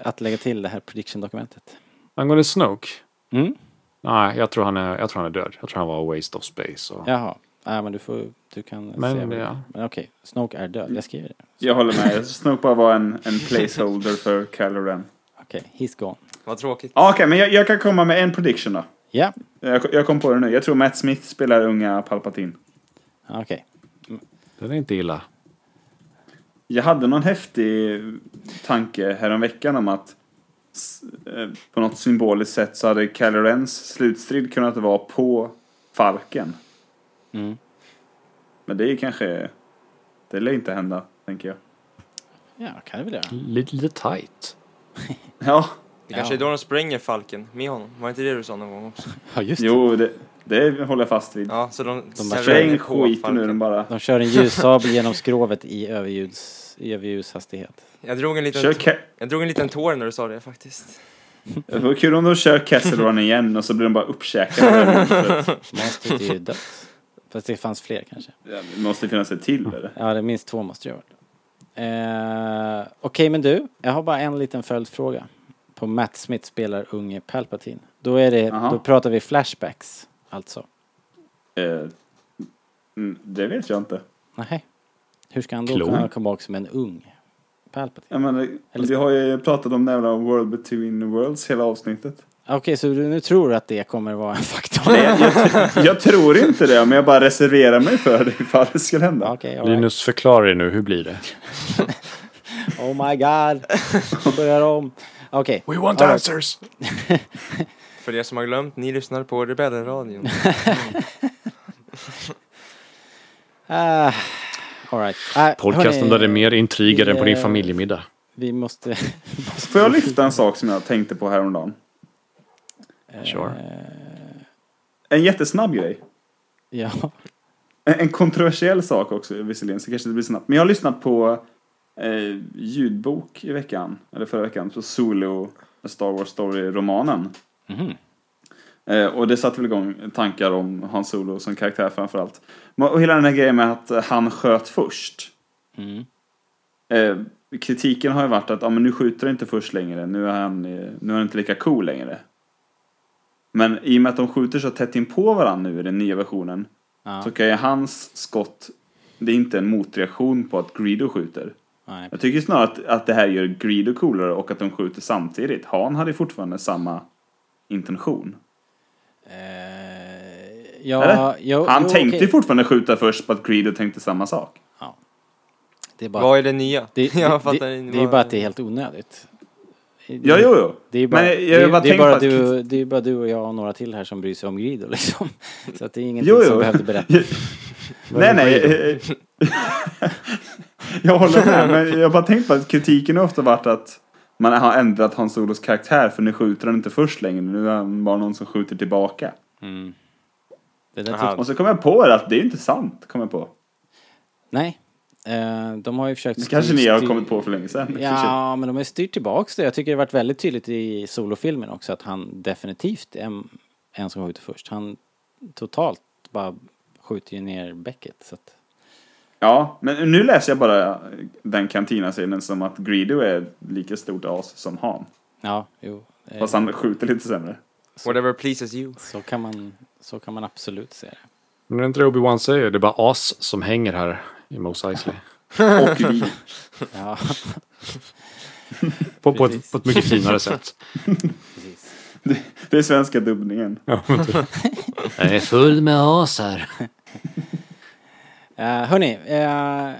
att lägga till det här prediction-dokumentet? Angående Snoke. Mm? Nej, jag tror han är, jag tror han är död. Jag tror han var a waste of space. Och... Jaha, ja, men du får, du kan Men, säga ja. Men okej, Snoke är död, jag skriver det. Jag håller med. Snoke bara var en, en placeholder för Kylo Ren. Okej, he's gone. Vad tråkigt. Ja, Okej, men jag, jag kan komma med en prediction då. Ja, Jag, jag kom på det nu. Jag tror Matt Smith spelar unga Palpatine. okej. Det är inte illa. Jag hade någon häftig tanke häromveckan om att eh, på något symboliskt sätt så hade Kylo Rens slutstrid kunnat vara på Falken. Mm. Men det är kanske... Det lär inte hända, tänker jag. Ja, kan det väl göra. Lite, lite tight. Ja, Det kanske Ja. är då de spränger Falken med honom. Var inte det du sa någon gång också? Ja, just det. jo, det, det håller jag fast vid. Ja, så de... De bara Spräng skiten ur den bara. De kör en ljussabel genom skrovet i överljuds, i överljushastighet. Jag drog en liten... Jag drog en liten tår när du sa det faktiskt. det vore kul om de kör Kessel Run igen och så blir de bara uppkäkade. Monstret är ju dött. Fast det fanns fler kanske. Ja, det måste finnas ett till eller? Ja, det är minst två måste det ha varit. Eh, Okej, men du. Jag har bara en liten följdfråga. På Matt Smith spelar unge Palpatine. Då, är det, då pratar vi flashbacks, alltså. Eh, mm, det vet jag inte. Nej. Hur ska han då Klon. kunna komma tillbaka som en ung Palpatine? Jag menar, Eller- vi har ju pratat om den World Between Worlds hela avsnittet. Okej, så du nu tror du att det kommer vara en faktor? Nej, jag, tror inte det, men jag bara reserverar mig för det ifall det skulle hända. All right. Linus, förklara det nu. Hur blir det? Oh my god. Börjar om. Okej. We want right. answers! För er som har glömt, ni lyssnar på Rebellradion. Uh, all right. Uh, Podcasten där det är mer intriger än på din eh, familjemiddag. Vi måste... Får jag lyfta en sak som jag tänkte på häromdagen? Sure. En jättesnabb grej. Ja. En, en kontroversiell sak också visserligen, så kanske det blir snabbt. Men jag har lyssnat på eh, ljudbok i veckan, eller förra veckan, på Solo Star Wars Story-romanen. Mhm. Eh, och det satte väl igång tankar om Han Solo som karaktär framförallt. Och hela den här grejen med att eh, han sköt först. Mm. Eh, kritiken har ju varit att ah, men nu skjuter han inte först längre, nu är, han, eh, nu är han inte lika cool längre. Men i och med att de skjuter så tätt in på varandra nu i den nya versionen Ja. så kan ju hans skott, det är inte en motreaktion på att Greedo skjuter. Nej. Jag tycker snarare att, att det här gör Greedo coolare och att de skjuter samtidigt. Han hade fortfarande samma intention. Eh, ja, jo, Han jo, tänkte ju fortfarande skjuta först på att Greedo tänkte samma sak. Det är bara, Vad är det nya? det, det, jag det, det, är bara att det är helt onödigt. Ja, jo, jo. Det är bara, Men jag- jag bara det, är bara på att du, det är bara du och jag och några till här som bryr sig om Greedo liksom. Så att det är ingenting Jo, jo. som behövde berättas. nej, nej. jag håller med, men jag har bara tänkt på att kritiken har ofta varit att man har ändrat Hans Solos karaktär för nu skjuter han inte först längre. Nu är han bara någon som skjuter tillbaka. Mm. Och så kom jag på att det är inte sant, kom jag på. nej, de har ju försökt... Det kanske ni har kommit på för länge sedan. Ja, men de har ju styrt tillbaks det. Jag tycker det har varit väldigt tydligt i solofilmen också att han definitivt är en, som skjuter först. Han totalt bara skjuter ju ner Beckett. Så att, Ja, men nu läser jag bara den kantina-scenen som att Greedo är lika stort as som Han. ja, jo. eh, Fast han skjuter lite sämre. Whatever pleases you. så, kan man, så kan man absolut se det. Men det är inte det Obi-Wan säger, det är bara as som hänger här i Mos Eisley. Och vi. Ja, På, på, ett, på ett mycket finare sätt. precis. Det, det är svenska dubbningen. Ja, typ. Jag är full med asar. Uh, hörni, eh,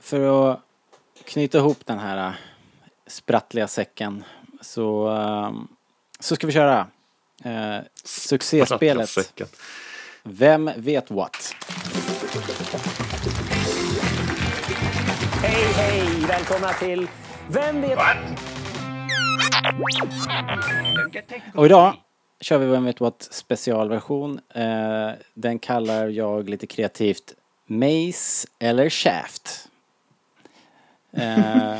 för att knyta ihop den här eh, sprattliga säcken så, eh, så ska vi köra uh, succéspelet. Vem vet what? Hej, hej! Välkomna till Vem vet... Och idag kör vi Vem vet what specialversion. Eh, den kallar jag lite kreativt Mace eller Shaft. Eh,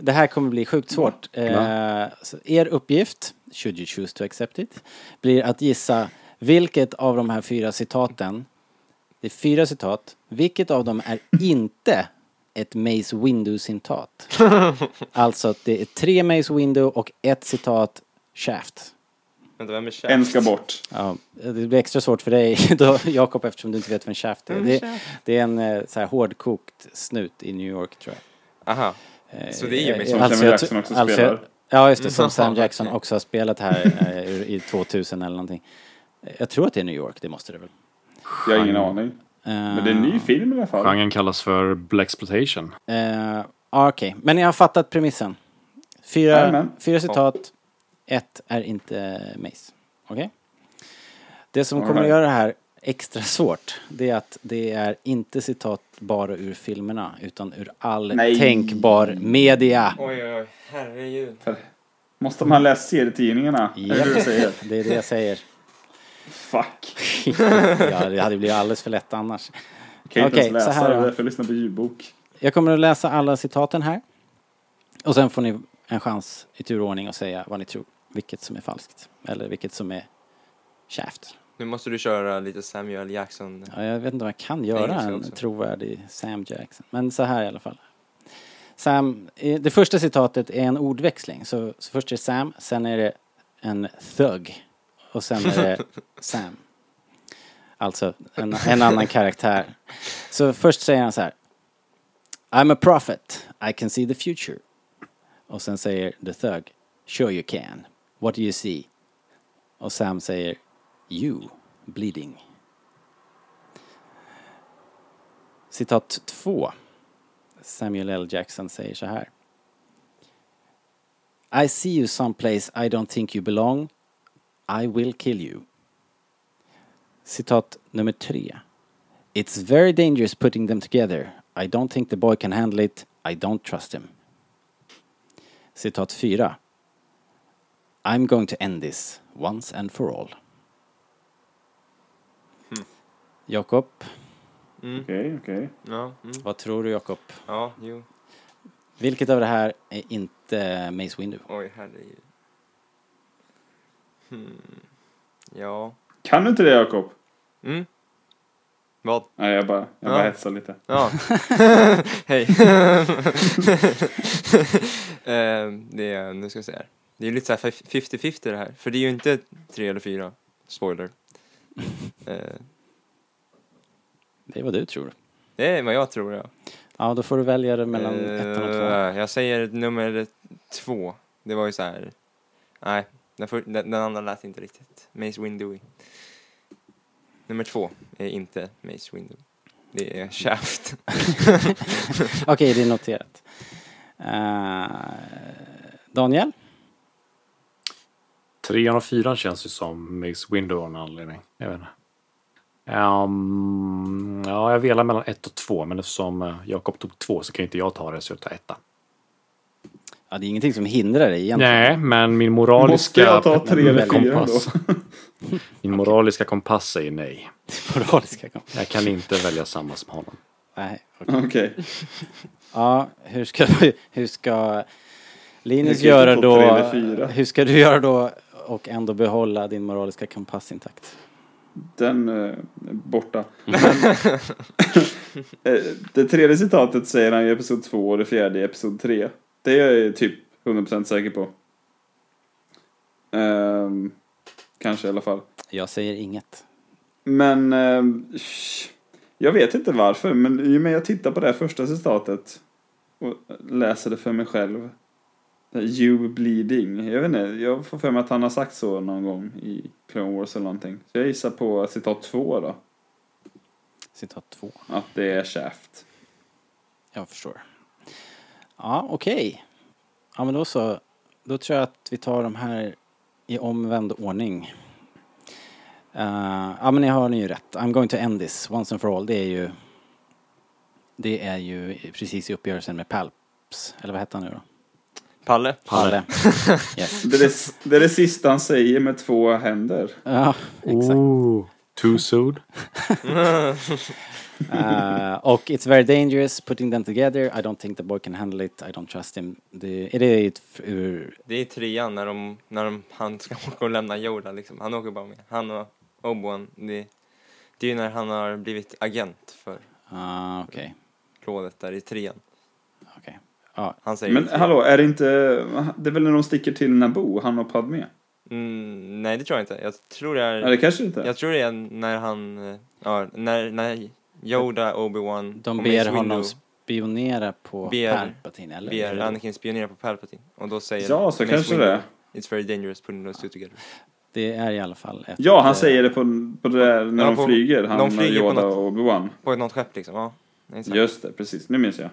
det här kommer bli sjukt svårt. Eh, er uppgift, should you choose to accept it, blir att gissa vilket av de här fyra citaten, det är fyra citat, vilket av dem är inte ett Mace Windu-citat. alltså att det är tre Mace Windu och ett citat Shaft. Vänta, vem är chef? En ska bort. Ja, det blir extra svårt för dig då, Jakob eftersom du inte vet vem Shaft är. Det, det är en eh, så här hårdkokt snut i New York tror jag. Aha. Eh, Så det är ju eh, Mace Som alltså, jag Jackson också alltså, spelar. Ja, just det. Som. Sam Jackson också har spelat här eh, i 2000 eller någonting. Eh, Jag tror att det är New York, det måste det väl. Jag har ingen aning. Eh, Men det är en ny film i alla fall. Genren kallas för Blaxploitation. Eh, ja, Okej, men jag har fattat premissen. Fyra, fyra citat, ett är inte Mace. Okej? Det som kommer att göra det här extra svårt, det är att det är inte citat bara ur filmerna, utan ur all Nej. tänkbar media. Oj, oj, oj. Herregud. Måste man läsa serietidningarna? Det du säger? Det är det jag säger. Fuck. ja, det hade blivit alldeles för lätt annars. Jag kan inte Okej, ens så läsa, här det är därför jag lyssnar på ljudbok. Jag kommer att läsa alla citaten här. Och sen får ni en chans i turordning att säga vad ni tror. Vilket som är falskt. Eller vilket som är Shaft. Nu måste du köra lite Samuel Jackson. Ja, jag vet inte om jag kan göra en också. trovärdig Sam Jackson. Men så här i alla fall. Sam, det första citatet är en ordväxling. Så, så först är det Sam, sen är det en thug. Och sen är det Sam. Alltså en, en annan karaktär. Så först säger han så här. I'm a prophet. I can see the future. Och sen säger the thug. Sure you can. What do you see? Och Sam säger You bleeding. Citat 2. Samuel L. Jackson säger så här. I see you someplace I don't think you belong. I will kill you. Citat nummer 3. It's very dangerous putting them together. I don't think the boy can handle it. I don't trust him. Citat 4. I'm going to end this once and for all. Jakob, Okej, okej. Ja, mm. vad tror du Jakob? ja, jo. Vilket av det här är inte Mace Windu? Oj, herregud. Hmm. Ja. Kan du inte det Jakob? Mm. Vad? Nej, jag bara, jag bara Ja. hetsar lite. Ja. Hej. eh, det är, nu ska vi se här. Det är lite så här 50-50 det här. För det är ju inte tre eller fyra. Spoiler. Eh, Det är vad du tror. det är vad jag tror ja. Ja, då får du välja det mellan ettan och tvåan. Eh, Jag säger nummer två. Det var ju så här. Nej, den, för, den, den andra lät inte riktigt. Mace Windu. Nummer två är inte Mace Windu. Det är Shaft. Okej, det är noterat. Eh, Daniel? Trean och fyran känns ju som Mace Windu av någon anledning. Jag vet inte. Ehm, ja, jag velar mellan ett och två, men eftersom eh, Jakob tog två så kan inte jag ta det, så jag tar etta. Ja, det är ingenting som hindrar dig egentligen. Nej, men min moraliska... Måste jag ta tre eller fyra kompass. Min moraliska kompass säger nej. Moraliska kom. Jag kan inte välja samma som honom. Nej, Okej. Ja, hur ska, hur ska Linus göra tre då? Hur ska du göra då och ändå behålla din moraliska kompass intakt? Den eh, är borta. Eh, det tredje citatet säger han i episod 2 och det fjärde i episod 3. Det är jag typ 100% säker på. Ehm, kanske i alla fall. Jag säger inget. Men sh- jag vet inte varför, men i och med jag tittar på det här första citatet och läser det för mig själv. You bleeding. Jag vet inte, jag får för mig att han har sagt så någon gång i Clone Wars eller någonting. Så jag gissar på citat två då. Citat två. Att det är Shaft. Jag förstår. Ja, okej. Ja, men då så. Då tror jag att vi tar de här i omvänd ordning. Eh, ja, men ni har ni ju rätt. I'm going to end this once and for all. Det är ju... Det är ju precis i uppgörelsen med Palps. Eller vad hette han nu då? Palle? Palle. yes. Det är det, det är det sista han säger med två händer. Ja, exakt. Ooh, too soon. Eh, och It's very dangerous putting them together. I don't think the boy can handle it. I don't trust him. Det, är det ett, ur... Det är trean när, de, när de, han ska åka och lämna Yoda liksom. Han åker bara med. Han och Obi-Wan. Det, det är ju när han har blivit agent för Ah, okej. rådet där i trean. Okej. Ja. Han säger Men hallå, är det inte... Det är väl när de sticker till Naboo, han och Padme? Mm, nej det tror jag inte. Jag tror det är... Ja, det kanske inte. Jag tror det är när han, eh, ja, när, när Yoda, Obi-Wan De och ber Mace honom Windu spionera på Ber- Palpatine, eller? ber Anakin spionera på Palpatine. Och då säger Ja, så Mace kanske Windu, det är. It's very dangerous putting those two together. Det är i alla fall ett... Ja, han eh, säger det på, på det där när Ja, de på- flyger. Han de flyger på Yoda något- och Obi-Wan. På något skepp liksom, ja. Exakt. Just det, precis. Nu minns jag.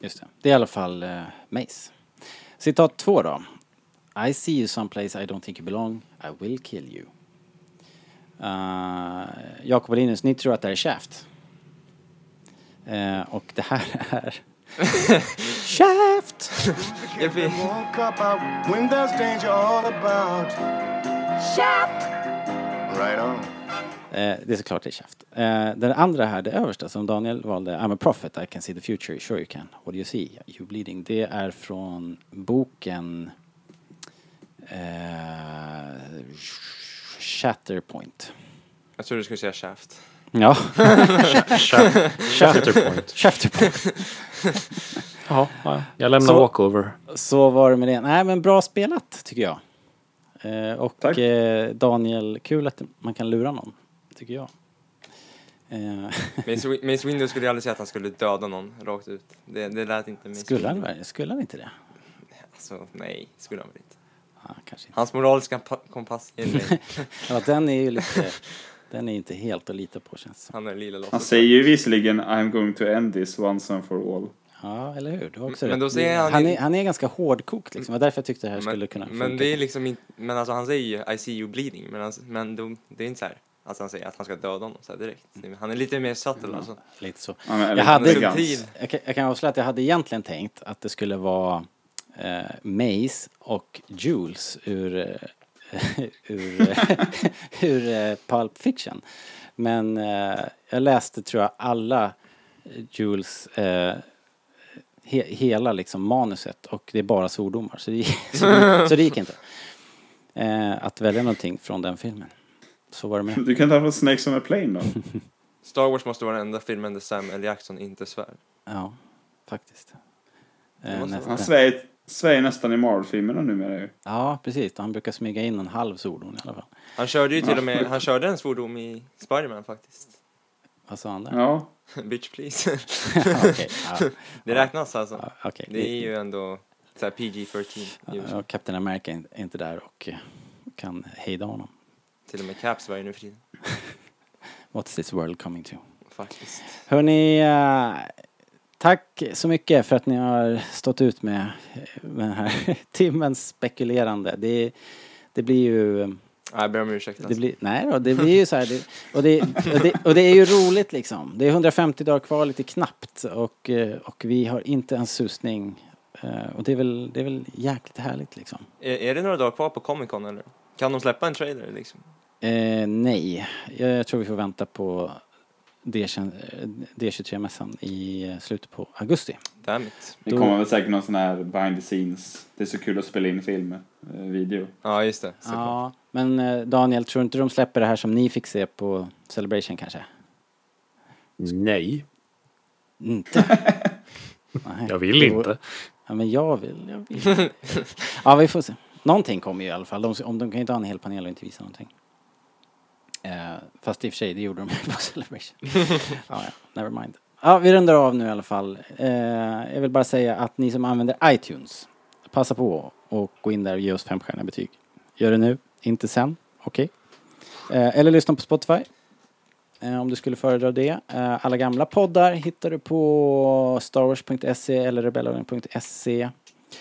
Just det. Det är i alla fall uh, Mace. Citat två då. I see you someplace I don't think you belong. I will kill you. Uh, Jakob och Linus, ni tror att det här är Shaft. Eh, och det här är... Shaft! Shaft! Eh, det är såklart det är Shaft. Eh, den andra här, det översta som Daniel valde, I'm a prophet, I can see the future, sure you can. What do you see? You bleeding. Det är från boken eh, Shatterpoint. Jag tror du skulle säga Shaft. Ja. Shafterpoint. Shafterpoint. Ja, ja, jag lämnar Så- walkover. Så var det med det. Nej men bra spelat tycker jag. Eh, och Tack. eh, Daniel, kul att man kan lura någon. Tycker jag. Eh, Mace, Wi- Mace Windu skulle aldrig säga att han skulle döda någon rakt ut. Det, det lät inte Mace skulle, han, skulle han inte det? Alltså, nej, skulle han väl inte. Kanske inte. Hans moraliska pa- kompass inte. Ja, den är ju lite... Den är inte helt att lita på känns. Han är lila Han säger ju visserligen I'm going to end this once and for all. Ja, eller hur? Du har också Men rätt. då säger han han, är, han är ganska hårdkokt liksom. Det var därför jag tyckte det här skulle Men, kunna men funka. det är liksom inte, men alltså han säger ju I see you bleeding, men, han, men då, det är inte så här. Alltså han säger att han ska döda honom så här direkt. Han är lite mer subtle alltså. Lite så. Ja, men, eller Jag hade, elegans. subtil. jag, kan, jag kan avslöja att jag hade egentligen tänkt att det skulle vara eh, Mace och Jules ur, eh, ur, ur eh, Pulp Fiction. Men eh, jag läste tror jag alla Jules eh, he, hela liksom manuset och det är bara svordomar så det, så, det- så det gick inte. Eh, att välja någonting från den filmen. Så var det med. Du kan ta från Snakes on a Plane då. Star Wars måste vara den enda filmen där Samuel L. Jackson inte svär. Ja, faktiskt. Eh, Han svär, svär nästan i Marvel-filmerna numera ju. Ja, precis. Han brukar smyga in en halv svordom i alla fall. Han körde ju till och med, han körde en svordom i Spiderman faktiskt. Vad sa han där? Ja. Bitch please. Okej, ja. Det räknas alltså. Ja, okej. Det är ju ändå så här PG-13 i Ja, Captain America är inte där och eh, kan hejda honom. Till och med Caps var ju nu för tiden. What's this world coming to? Faktiskt. Hörni, eh, tack så mycket för att ni har stått ut med eh, den här timmens spekulerande. Det, det blir ju... Jag ber om ursäkt Det alltså. blir, nej då, det blir ju så här. Det, och, det, och, det, och det är ju roligt liksom. Det är 150 dagar kvar lite knappt och, eh, och vi har inte en susning. Eh, Och det är väl, det är väl jäkligt härligt liksom. Är, är det några dagar kvar på Comic Con eller? Kan de släppa en trailer liksom? Eh, nej, jag, jag tror vi får vänta på D20 D23-mässan i eh, slutet på augusti. Damn it. Det kommer väl säkert någon sån här behind the scenes. Det är så kul att spela in film, eh, video. Ja, just det. såklart. Ja, men eh, Daniel, tror inte de släpper det här som ni fick se på Celebration kanske? Nej, Inte? Nej. jag vill inte. Ja, men jag vill. Jag vill. ja, vi får se. Någonting kommer ju i alla fall. De, om de kan ju inte ha en hel panel och inte visa någonting. Eh, fast i och för sig, det gjorde de ju på Celebration. ja, ja, never mind. Ja, vi rundar av nu i alla fall. Eh, jag vill bara säga att ni som använder iTunes, passa på och gå in där och ge oss femstjärniga betyg. Gör det nu, inte sen. Okej? Eh, eller lyssna på Spotify. Eh, om du skulle föredra det. Eh, alla gamla poddar hittar du på starwars.se eller rebellradion.se.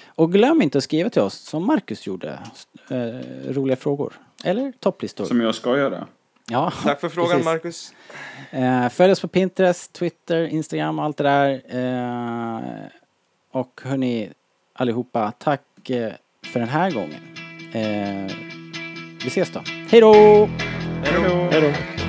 Och glöm inte att skriva till oss som Marcus gjorde. Eh, roliga frågor. Eller topplistor. Som jag ska göra. Ja, Tack för frågan, precis. Marcus. Eh, följ oss på Pinterest, Twitter, Instagram och allt det där. Eh, och hörni allihopa, tack eh, för den här gången. Eh, vi ses då. Hej då! Hej då. Hej då.